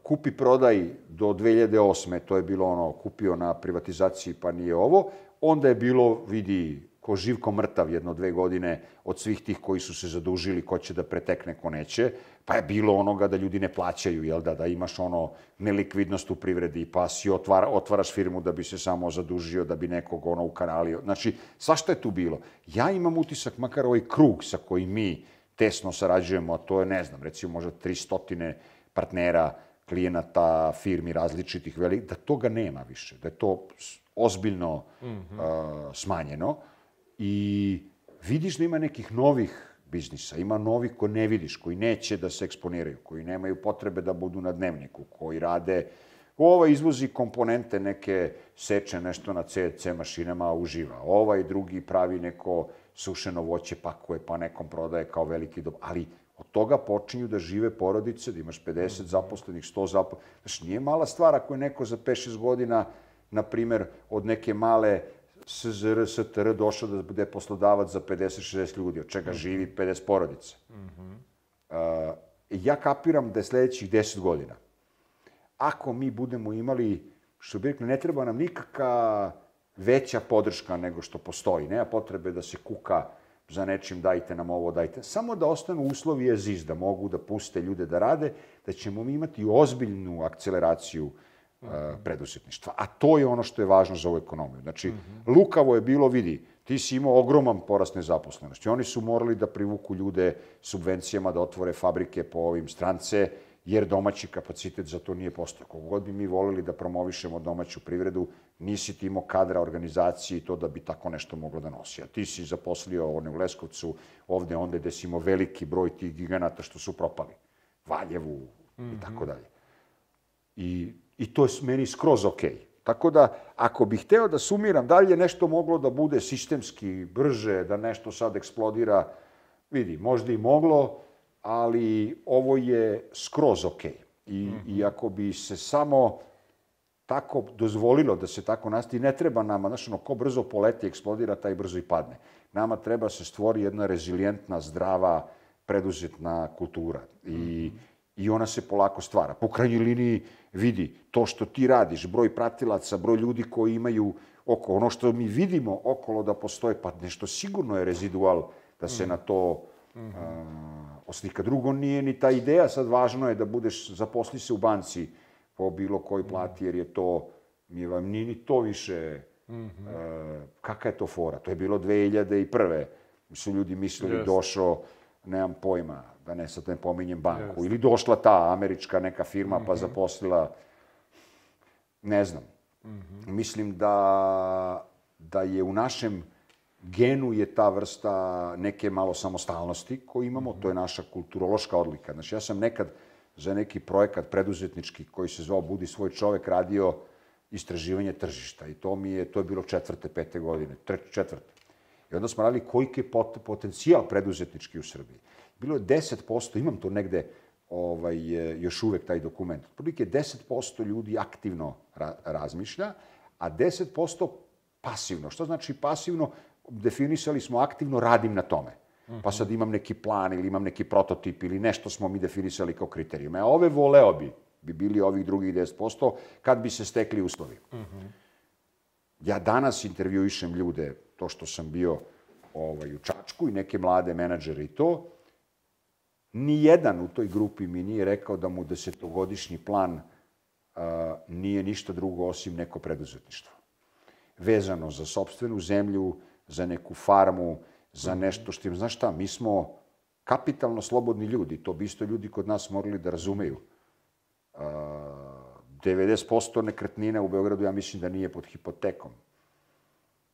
kupi prodaj do 2008. To je bilo ono, kupio na privatizaciji pa nije ovo. Onda je bilo, vidi, ko živ, ko mrtav jedno dve godine od svih tih koji su se zadužili, ko će da pretekne, ko neće. Pa je bilo onoga da ljudi ne plaćaju, jel da, da imaš ono nelikvidnost u privredi, pa si otvara, otvaraš firmu da bi se samo zadužio, da bi nekog ono ukanalio. Znači, svašta je tu bilo. Ja imam utisak, makar ovaj krug sa kojim mi tesno sarađujemo, a to je, ne znam, recimo možda 300 partnera, klijenata, firmi različitih, velik, da toga nema više, da je to ozbiljno mm -hmm. uh, smanjeno i vidiš da ima nekih novih biznisa, ima novih ko ne vidiš, koji neće da se eksponiraju, koji nemaju potrebe da budu na dnevniku, koji rade Ova izvozi komponente neke, seče nešto na CC mašinama, uživa. Ovaj drugi pravi neko sušeno voće, pakuje, pa nekom prodaje kao veliki dob. Ali Od toga počinju da žive porodice, da imaš 50 zaposlenih, 100 zaposlenih. Znaš, nije mala stvar ako je neko za 5-6 godina, na primer, od neke male SZR, STR došao da bude poslodavac za 50-60 ljudi, od čega živi 50 porodica. Mm -hmm. uh, ja kapiram da je sledećih 10 godina. Ako mi budemo imali, što bi rekli, ne treba nam nikakva veća podrška nego što postoji. Nema potrebe da se kuka za nečim dajte nam ovo, dajte. Samo da ostanu uslovi je ZIS, da mogu da puste ljude da rade, da ćemo mi imati ozbiljnu akceleraciju uh, preduzetništva. A to je ono što je važno za ovu ekonomiju. Znači, mm -hmm. lukavo je bilo, vidi, ti si imao ogroman porast nezaposlenosti. Oni su morali da privuku ljude subvencijama, da otvore fabrike po ovim strance, jer domaći kapacitet za to nije postao. Kogu god bi mi volili da promovišemo domaću privredu, nisi ti imao kadra organizacije i to da bi tako nešto moglo da nosi. A ti si zaposlio one u Leskovcu, ovde, onda gde si imao veliki broj tih giganata što su propali. Valjevu mm -hmm. i mhm. tako dalje. I, I to je meni skroz okej. Okay. Tako da, ako bih hteo da sumiram, da li je nešto moglo da bude sistemski brže, da nešto sad eksplodira, vidi, možda i moglo, ali ovo je skroz okej. I, mm -hmm. I ako bi se samo tako dozvolilo da se tako nastavi, ne treba nama, znaš, ono, ko brzo poleti, eksplodira, taj brzo i padne. Nama treba se stvori jedna rezilijentna, zdrava, preduzetna kultura. I, mm -hmm. I ona se polako stvara. Po krajnjoj liniji vidi to što ti radiš, broj pratilaca, broj ljudi koji imaju oko, ono što mi vidimo okolo da postoje, pa nešto sigurno je rezidual da se mm. na to mm -hmm. a, oslika. Drugo, nije ni ta ideja, sad važno je da budeš, zaposli se u banci po bilo koji plati, jer je to, mi vam nije ni to više, mm -hmm. a, kakva je to fora? To je bilo 2001. Su ljudi mislili, yes. došao, nemam pojma, da ne sad ne pominjem banku, yes. ili došla ta američka neka firma mm -hmm. pa mhm. zaposlila, ne znam. Mm -hmm. Mislim da, da je u našem genu je ta vrsta neke malo samostalnosti koju imamo, mm -hmm. to je naša kulturološka odlika. Znači, ja sam nekad za neki projekat preduzetnički koji se zvao Budi svoj čovek radio istraživanje tržišta i to mi je, to je bilo četvrte, pete godine, tre, četvrte. I onda smo radili koliki je pot, potencijal preduzetnički u Srbiji. Bilo je 10%, imam to negde ovaj, još uvek taj dokument. Otprilike 10% ljudi aktivno ra razmišlja, a 10% pasivno. Što znači pasivno? Definisali smo aktivno, radim na tome. Pa sad imam neki plan ili imam neki prototip ili nešto smo mi definisali kao kriterijume. A ove voleo bi, bi bili ovih drugih 10%, kad bi se stekli uslovi. Uh -huh. Ja danas intervjuišem ljude, to što sam bio ovaj, u Čačku i neke mlade menadžere i to, Nijedan u toj grupi mi nije rekao da mu desetogodišnji plan a, nije ništa drugo osim neko preduzetništvo. Vezano za sobstvenu zemlju, za neku farmu, za mhm. nešto što im... Znaš šta, mi smo kapitalno slobodni ljudi, to bi isto ljudi kod nas morali da razumeju. A, 90% nekretnina u Beogradu, ja mislim da nije pod hipotekom.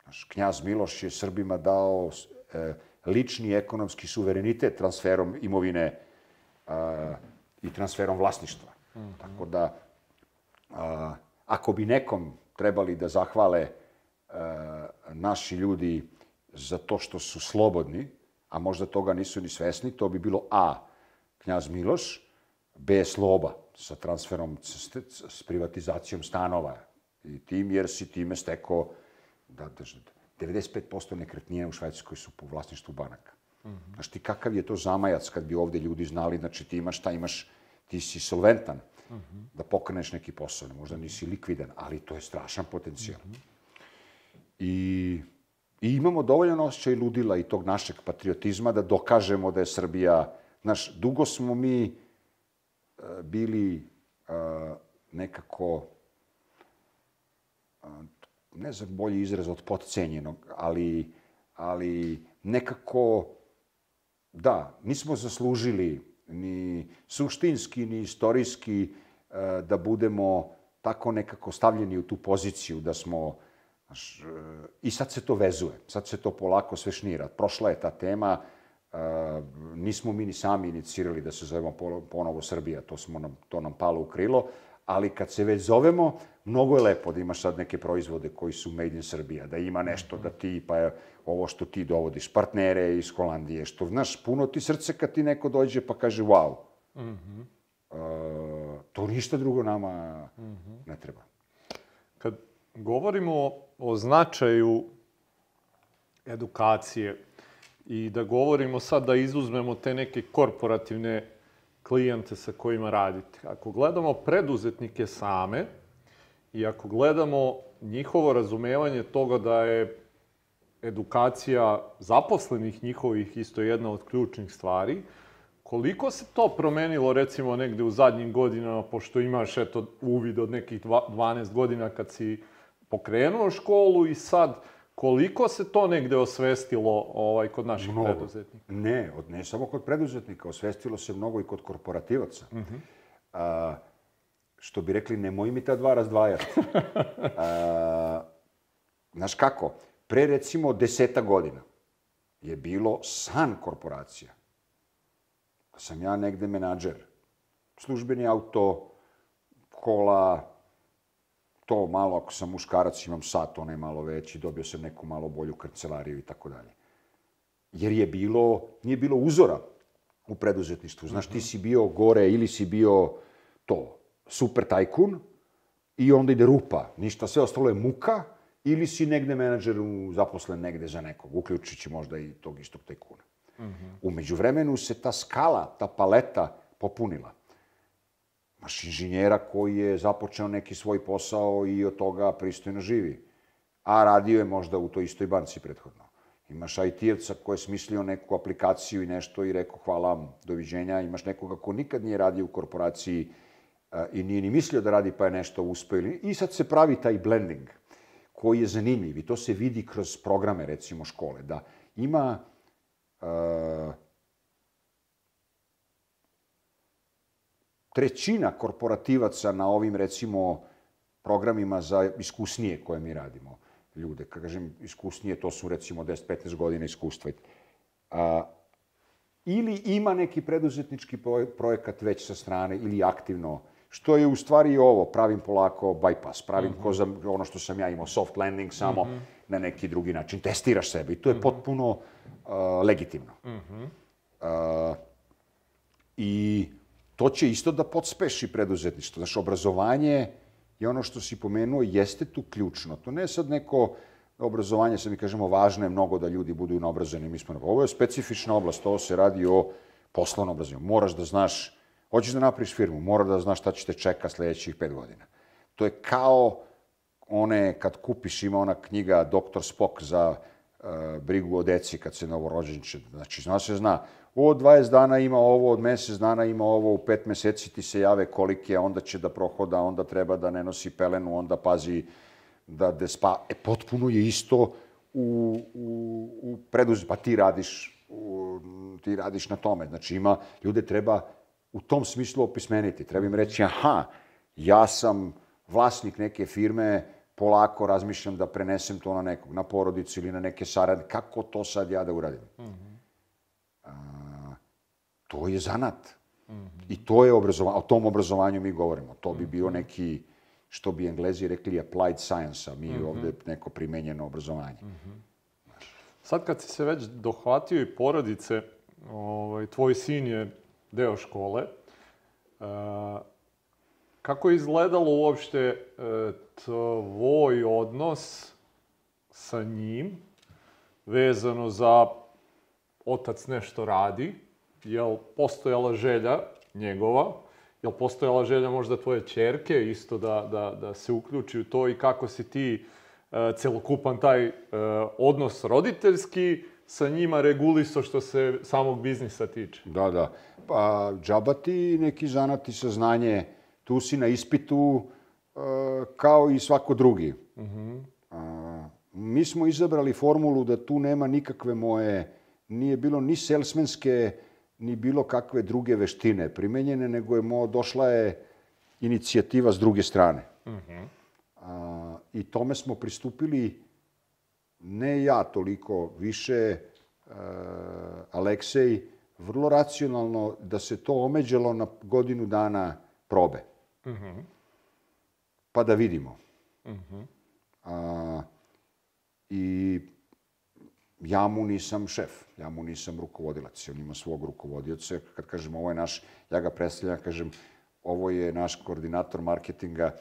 Znaš, knjaz Miloš je Srbima dao e, lični ekonomski suverenitet transferom imovine a, i transferom vlasništva. Mm -hmm. Tako da, a, ako bi nekom trebali da zahvale a, naši ljudi za to što su slobodni, a možda toga nisu ni svesni, to bi bilo A. Knjaz Miloš, B. Sloba sa transferom, s, s privatizacijom stanova i tim, jer si time stekao da, da, 95% nekretnina u Švajcarskoj su po vlasništvu banaka. Mm -hmm. Znaš ti kakav je to zamajac kad bi ovde ljudi znali, znači ti imaš šta imaš, ti si solventan mm -hmm. da pokreneš neki posao, možda nisi likvidan, ali to je strašan potencijal. Mm -hmm. I, I imamo dovoljan osjećaj ludila i tog našeg patriotizma da dokažemo da je Srbija, znaš, dugo smo mi uh, bili uh, nekako uh, ne znam bolji izraz od potcenjenog, ali, ali nekako, da, nismo zaslužili ni suštinski, ni istorijski e, da budemo tako nekako stavljeni u tu poziciju da smo znaš, e, i sad se to vezuje, sad se to polako sve šnira. Prošla je ta tema, e, nismo mi ni sami inicirali da se zovemo ponovo Srbija, to, smo nam, to nam palo u krilo, ali kad se već zovemo, mnogo je lepo da imaš sad neke proizvode koji su made in Srbija, da ima nešto da ti, pa je ovo što ti dovodiš, partnere iz Holandije, što, znaš, puno ti srce kad ti neko dođe pa kaže wow. Mm -hmm. uh, to ništa drugo nama mm -hmm. ne treba. Kad govorimo o značaju edukacije i da govorimo sad da izuzmemo te neke korporativne klijente sa kojima radite. Ako gledamo preduzetnike same i ako gledamo njihovo razumevanje toga da je edukacija zaposlenih njihovih isto jedna od ključnih stvari, koliko se to promenilo recimo negde u zadnjim godinama, pošto imaš eto uvid od nekih 12 godina kad si pokrenuo školu i sad Koliko se to negde osvestilo ovaj, kod naših mnogo. preduzetnika? Ne, od, ne samo kod preduzetnika, osvestilo se mnogo i kod korporativaca. Uh mhm. -huh. A, što bi rekli, nemoj mi ta dva razdvajati. A, znaš kako, pre recimo deseta godina je bilo san korporacija. Sam ja negde menadžer, službeni auto, kola, to malo, ako sam muškarac, imam sat, onaj malo veći, dobio sam neku malo bolju kancelariju i tako dalje. Jer je bilo, nije bilo uzora u preduzetništvu. Znaš, ti si bio gore ili si bio to, super tajkun i onda ide rupa. Ništa, sve ostalo je muka ili si negde menadžer u, zaposlen negde za nekog, uključujući možda i tog istog tajkuna. Mm -hmm. Umeđu vremenu se ta skala, ta paleta popunila. Maš inženjera koji je započeo neki svoj posao i od toga pristojno živi. A radio je možda u toj istoj banci prethodno. Imaš IT-evca koji je smislio neku aplikaciju i nešto i rekao hvala doviđenja. Imaš nekoga ko nikad nije radio u korporaciji a, i nije ni mislio da radi pa je nešto uspeo. I sad se pravi taj blending koji je zanimljiv i to se vidi kroz programe, recimo, škole, da ima a, trećina korporativaca na ovim, recimo, programima za iskusnije koje mi radimo ljude. Kad kažem iskusnije, to su recimo 10-15 godina iskustva. A, ili ima neki preduzetnički projekat već sa strane ili aktivno, što je u stvari ovo, pravim polako bypass, pravim mm -hmm. ko za ono što sam ja imao, soft landing, samo mm -hmm. na neki drugi način. Testiraš sebe i to je mm -hmm. potpuno uh, legitimno. Mm -hmm. uh, I to će isto da podspeši preduzetništvo. Znaš, obrazovanje je ono što si pomenuo, jeste tu ključno. To ne je sad neko obrazovanje, sad mi kažemo, važno je mnogo da ljudi budu naobrazeni. Mi smo, ovo je specifična oblast, ovo se radi o poslovnom obrazovanju. Moraš da znaš, hoćeš da napraviš firmu, mora da znaš šta će te čeka sledećih pet godina. To je kao one, kad kupiš, ima ona knjiga Dr. Spock za uh, brigu o deci kad se novorođenče. Znači, zna se zna, od 20 dana ima ovo, od mesec dana ima ovo, u pet meseci ti se jave kolike, onda će da prohoda, onda treba da ne nosi pelenu, onda pazi da de spa... E, potpuno je isto u, u, u preduz... Pa ti radiš, u, ti radiš na tome. Znači, ima, ljude treba u tom smislu opismeniti. Treba im reći, aha, ja sam vlasnik neke firme, polako razmišljam da prenesem to na nekog, na porodicu ili na neke saradnike. Kako to sad ja da uradim? Mm to je zanat. Mm -hmm. I to je obrazovanje, o tom obrazovanju mi govorimo. To bi bio neki, što bi englezi rekli, applied science, a mi mm -hmm. ovde neko primenjeno obrazovanje. Mm -hmm. Sad kad si se već dohvatio i porodice, ovaj, tvoj sin je deo škole, uh, kako je izgledalo uopšte uh, tvoj odnos sa njim vezano za otac nešto radi, jel postojala želja njegova, jel postojala želja možda tvoje čerke isto da, da, da se uključi u to i kako si ti uh, celokupan taj uh, odnos roditeljski sa njima reguliso što se samog biznisa tiče? Da, da. Pa, džaba ti neki zanati saznanje, tu si na ispitu uh, kao i svako drugi. Uh -huh. uh, mi smo izabrali formulu da tu nema nikakve moje, nije bilo ni salesmenske ni bilo kakve druge veštine primenjene, nego je mo, došla je inicijativa s druge strane. Uh mhm. -huh. A, I tome smo pristupili ne ja toliko, više a, e, Aleksej, vrlo racionalno da se to omeđalo na godinu dana probe. Uh mhm. -huh. Pa da vidimo. Uh mhm. -huh. A, I ja mu nisam šef, ja mu nisam rukovodilac, on ima svog rukovodioca. Kad kažem ovo je naš, ja ga predstavljam, kažem ovo je naš koordinator marketinga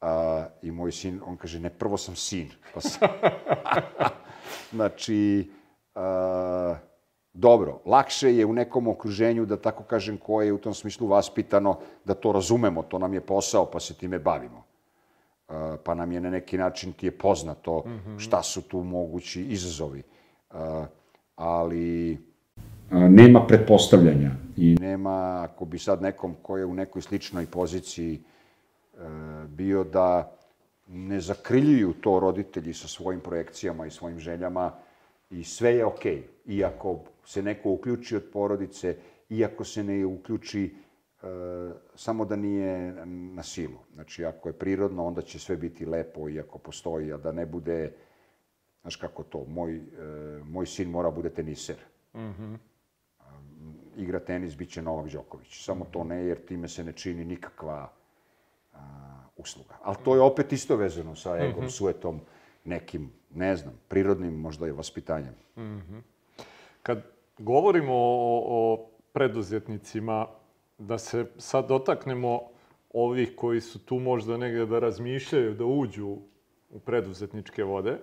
a, i moj sin, on kaže ne, prvo sam sin. Pa sam... znači, a, dobro, lakše je u nekom okruženju, da tako kažem, koje je u tom smislu vaspitano, da to razumemo, to nam je posao, pa se time bavimo. Pa nam je na neki način ti je poznato mhm. šta su tu mogući izazovi ali nema pretpostavljanja i nema, ako bi sad nekom ko je u nekoj sličnoj poziciji e, bio da ne zakriljuju to roditelji sa svojim projekcijama i svojim željama i sve je okej. Okay. Iako se neko uključi od porodice, iako se ne uključi e, samo da nije na silu. Znači, ako je prirodno, onda će sve biti lepo, iako postoji, a da ne bude Znaš kako to, moj, e, moj sin mora bude teniser. Mm -hmm. Igra tenis, bit će Novak Đoković. Samo to ne, jer time se ne čini nikakva a, usluga. Ali to je opet isto vezano sa egom, suetom, nekim, ne znam, prirodnim možda i vaspitanjem. Kad govorimo o, o preduzetnicima, da se sad dotaknemo ovih koji su tu možda negde da razmišljaju, da uđu u preduzetničke vode.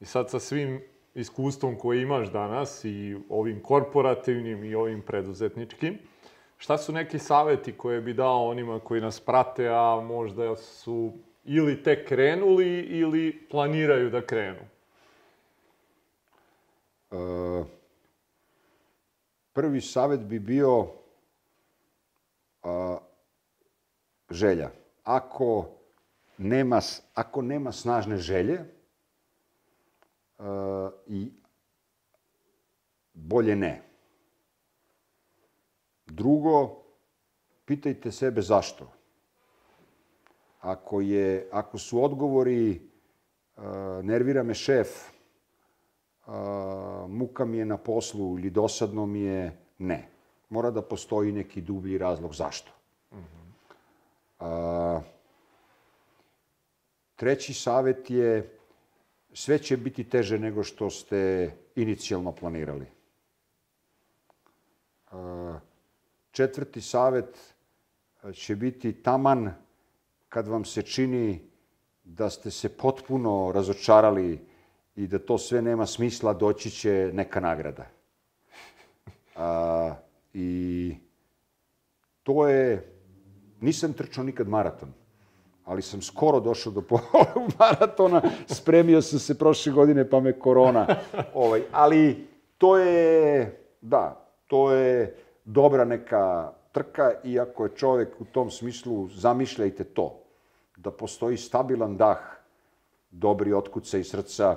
I sad sa svim iskustvom koje imaš danas i ovim korporativnim i ovim preduzetničkim, šta su neki saveti koje bi dao onima koji nas prate, a možda su ili tek krenuli ili planiraju da krenu? E, prvi savet bi bio a, želja. Ako nema, ako nema snažne želje i bolje ne. Drugo, pitajte sebe zašto. Ako, je, ako su odgovori a, nervira me šef, a, muka mi je na poslu ili dosadno mi je, ne. Mora da postoji neki dublji razlog zašto. A, treći savet je sve će biti teže nego što ste inicijalno planirali. A, četvrti savet će biti taman kad vam se čini da ste se potpuno razočarali i da to sve nema smisla, doći će neka nagrada. A, I to je, nisam trčao nikad maraton, ali sam skoro došao do pola maratona, spremio sam se prošle godine pa me korona. Ovaj, ali to je, da, to je dobra neka trka i ako je čovek u tom smislu, zamišljajte to, da postoji stabilan dah, dobri otkuce i srca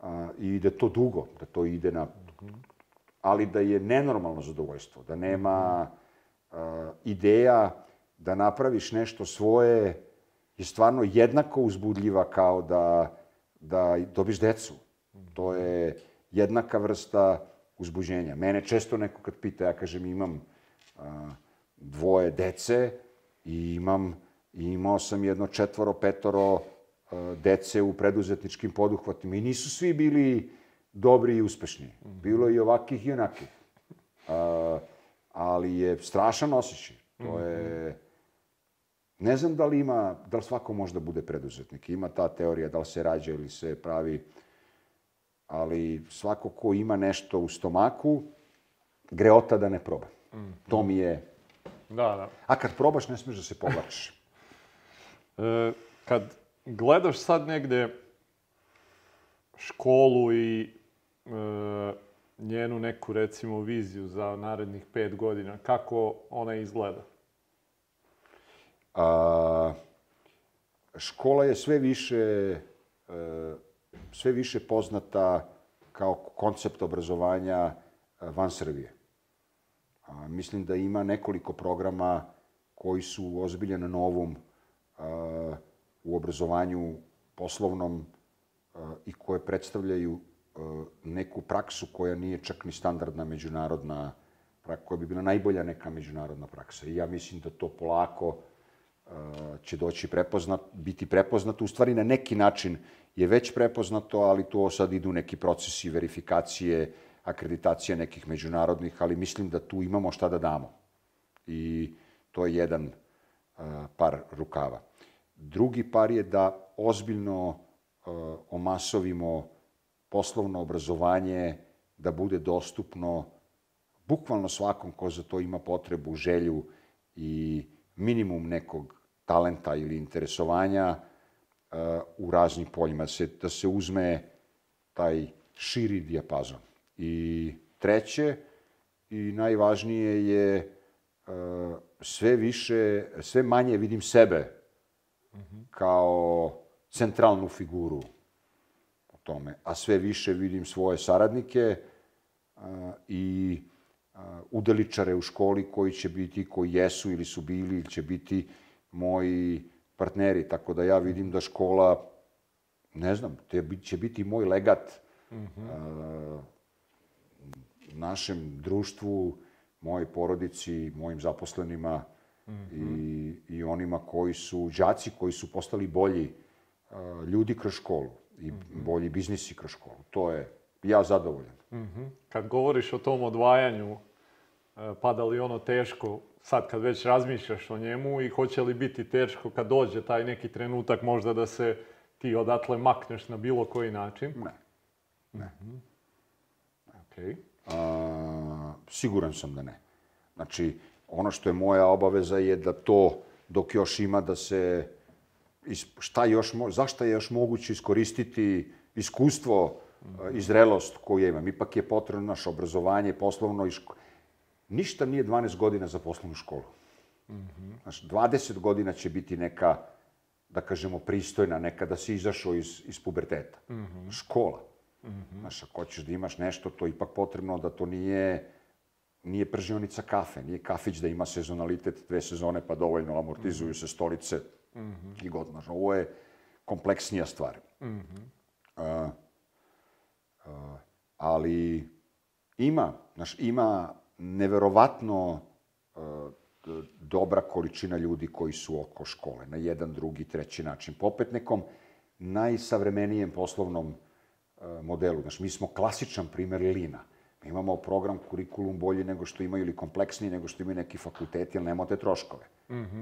a, i da to dugo, da to ide na... Ali da je nenormalno zadovoljstvo, da nema a, ideja da napraviš nešto svoje je stvarno jednako uzbudljiva kao da, da dobiš decu. To je jednaka vrsta uzbuđenja. Mene često neko kad pita, ja kažem imam a, dvoje dece i imam, i imao sam jedno četvoro, petoro a, dece u preduzetničkim poduhvatima i nisu svi bili dobri i uspešni. Bilo i ovakih i onakih. A, ali je strašan osjećaj. To je... Ne znam da li ima, da li svako može da bude preduzetnik. Ima ta teorija da li se rađa ili se pravi, ali svako ko ima nešto u stomaku, greota da ne proba. To mi je... Da, da. A kad probaš, ne smiješ da se povlačiš. E, kad gledaš sad negde školu i e, njenu neku, recimo, viziju za narednih pet godina, kako ona izgleda? A, škola je sve više, e, sve više poznata kao koncept obrazovanja e, van Srbije. A, mislim da ima nekoliko programa koji su ozbiljan novom a, u obrazovanju poslovnom a, i koje predstavljaju a, neku praksu koja nije čak ni standardna međunarodna praksa, koja bi bila najbolja neka međunarodna praksa. I ja mislim da to polako će doći prepoznat, biti prepoznato. U stvari, na neki način je već prepoznato, ali to sad idu neki procesi verifikacije, akreditacije nekih međunarodnih, ali mislim da tu imamo šta da damo. I to je jedan par rukava. Drugi par je da ozbiljno omasovimo poslovno obrazovanje, da bude dostupno bukvalno svakom ko za to ima potrebu, želju i minimum nekog talenta ili interesovanja uh, u raznim poljima, da se, da se uzme taj širi dijapazon. I treće i najvažnije je uh, sve više, sve manje vidim sebe kao centralnu figuru u tome, a sve više vidim svoje saradnike a, i udeličare u školi koji će biti, koji jesu ili su bili ili će biti moji partneri. Tako da ja vidim da škola, ne znam, te bi- će biti moj legat a, našem društvu, mojoj porodici, mojim zaposlenima I, I onima koji su, đaci koji su postali bolji uh, ljudi kroz školu i bolji biznisi kroz školu. To je, ja zadovoljan. Kad govoriš o tom odvajanju, e, pada li ono teško sad kad već razmišljaš o njemu i hoće li biti teško kad dođe taj neki trenutak možda da se ti odatle makneš na bilo koji način? Ne. Okej. A, siguran sam da ne. Znači, ono što je moja obaveza je da to, dok još ima da se, šta još, zašto je još moguće iskoristiti iskustvo i zrelost koju ja imam. Ipak je potrebno naše obrazovanje, poslovno i ško... Ništa nije 12 godina za poslovnu školu. Znaš, 20 godina će biti neka, da kažemo, pristojna, neka da si izašao iz, iz puberteta. Škola. Znaš, ako hoćeš da imaš nešto, to je ipak potrebno da to nije nije pržionica kafe, nije kafić da ima sezonalitet dve sezone pa dovoljno amortizuju se stolice i god. Znaš, ovo je kompleksnija stvar. A, a, ali ima, znaš, ima neverovatno d- dobra količina ljudi koji su oko škole, na jedan, drugi, treći način. Po opet nekom najsavremenijem poslovnom a, modelu. Znaš, mi smo klasičan primer Lina. Mi imamo program kurikulum bolji nego što imaju ili kompleksniji nego što imaju neki fakulteti, jer nemamo te troškove.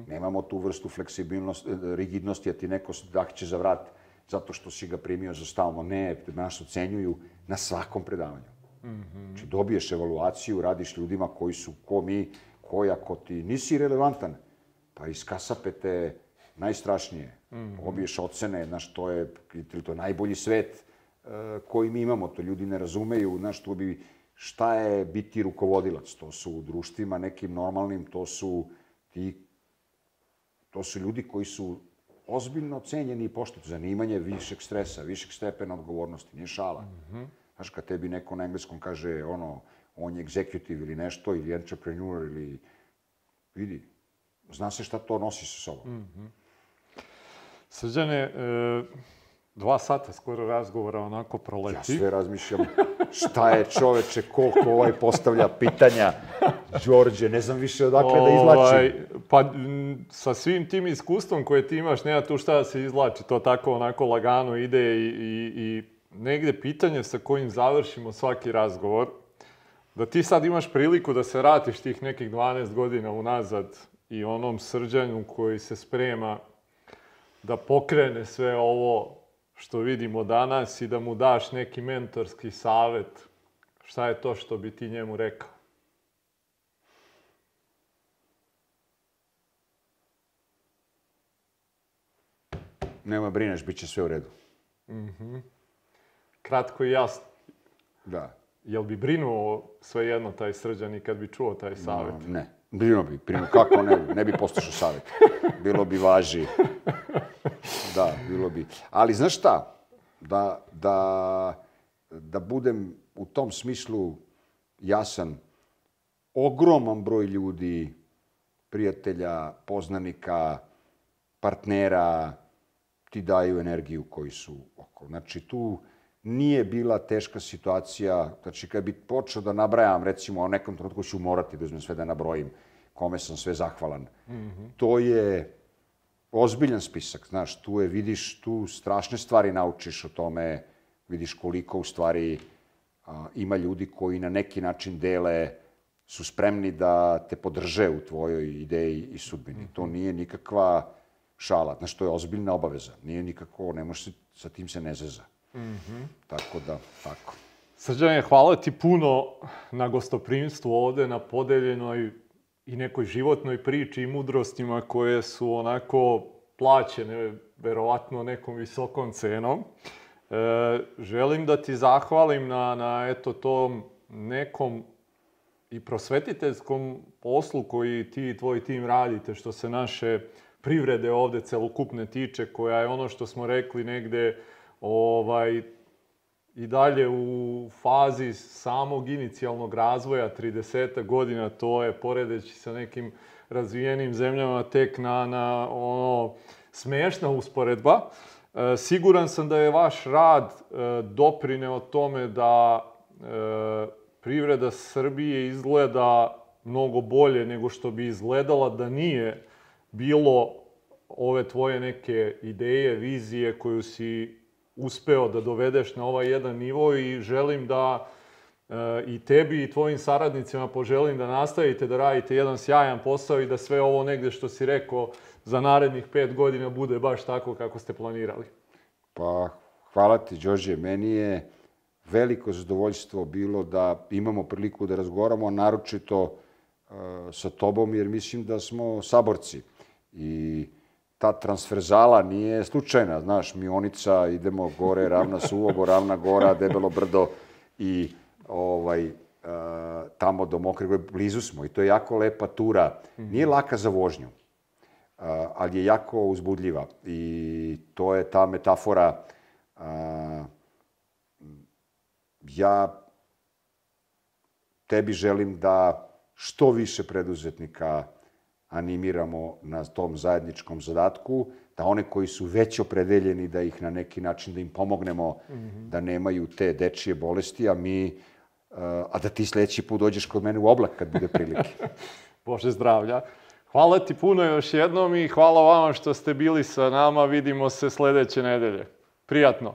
Nemamo tu vrstu fleksibilnosti, e, rigidnosti, a ti neko dahće za vrat zato što si ga primio za stalno. Ne, nas ocenjuju na svakom predavanju. Znači, dobiješ evaluaciju, radiš ljudima koji su ko mi, koji ako ti nisi relevantan, pa iskasapete najstrašnije. Dobiješ ocene, znaš, to je, to je najbolji svet e, koji mi imamo, to ljudi ne razumeju, znaš, to bi, šta je biti rukovodilac? To su u društvima nekim normalnim, to su ti, to su ljudi koji su ozbiljno cenjeni i pošteni. Zanimanje višeg stresa, višeg stepena odgovornosti, nije šala. Znaš, kad tebi neko na engleskom kaže, ono, on je executive ili nešto, ili entrepreneur, ili, vidi, zna se šta to nosi sa sobom. Srđane, e, dva sata skoro razgovora onako Ja proleti. sve razmišljam šta je čoveče, koliko ovaj postavlja pitanja. Đorđe, ne znam više odakle da izlačim. Ovaj, pa sa svim tim iskustvom koje ti imaš, nema tu šta da se izlači, to tako onako lagano ide i, i, i negde pitanje sa kojim završimo svaki razgovor, da ti sad imaš priliku da se vratiš tih nekih 12 godina unazad i onom srđanju koji se sprema da pokrene sve ovo što vidimo danas i da mu daš neki mentorski savet, šta je to što bi ti njemu rekao? Nema brineš, bit će sve u redu. Kratko i jasno. Da. Jel bi brinuo svejedno taj srđan i kad bi čuo taj savjet? Ne. Brinuo bi, brinuo. Kako ne bi? Ne bi poslušao savjet. Bilo bi važi. Da, bilo bi. Ali znaš šta? Da, da, da budem u tom smislu jasan, ogroman broj ljudi, prijatelja, poznanika, partnera, ti daju energiju koji su oko. Znači, tu nije bila teška situacija. Znači, kad bi počeo da nabrajam, recimo, o nekom trenutku ću morati da uzmem sve da nabrojim kome sam sve zahvalan. To je ozbiljan spisak, znaš, tu je, vidiš, tu strašne stvari naučiš o tome, vidiš koliko u stvari a, ima ljudi koji na neki način dele, su spremni da te podrže u tvojoj ideji i sudbini. To nije nikakva šala, znaš, to je ozbiljna obaveza. Nije nikako, ne može se, sa tim se ne zeza. Tako da, tako. Srđane, hvala ti puno na gostoprimstvu ovde, na podeljenoj i nekoj životnoj priči i mudrostima koje su onako plaćene, verovatno nekom visokom cenom. E, želim da ti zahvalim na, na eto tom nekom i prosvetiteljskom poslu koji ti i tvoj tim radite, što se naše privrede ovde celokupne tiče, koja je ono što smo rekli negde ovaj, i dalje u fazi samog inicijalnog razvoja 30 godina, to je poredeći sa nekim razvijenim zemljama tek na, na ono, smešna usporedba. E, siguran sam da je vaš rad e, doprineo tome da e, privreda Srbije izgleda mnogo bolje nego što bi izgledala da nije bilo ove tvoje neke ideje, vizije koju si uspeo da dovedeš na ovaj jedan nivo i želim da e, i tebi i tvojim saradnicima poželim da nastavite da radite jedan sjajan posao i da sve ovo negde što si rekao za narednih pet godina bude baš tako kako ste planirali. Pa, hvala ti, Đorđe. Meni je veliko zadovoljstvo bilo da imamo priliku da razgovaramo, naročito uh, sa tobom, jer mislim da smo saborci. I ta transferzala nije slučajna, znaš, Mionica, idemo gore, ravna suvobo, ravna gora, debelo brdo i ovaj, uh, tamo do Mokrego, blizu smo i to je jako lepa tura. Nije laka za vožnju, uh, ali je jako uzbudljiva i to je ta metafora uh, ja tebi želim da što više preduzetnika animiramo na tom zajedničkom zadatku, da one koji su već opredeljeni da ih na neki način da im pomognemo mm -hmm. da nemaju te dečije bolesti, a mi a da ti sledeći put dođeš kod mene u oblak kad bude prilike. Bože zdravlja. Hvala ti puno još jednom i hvala vama što ste bili sa nama. Vidimo se sledeće nedelje. Prijatno.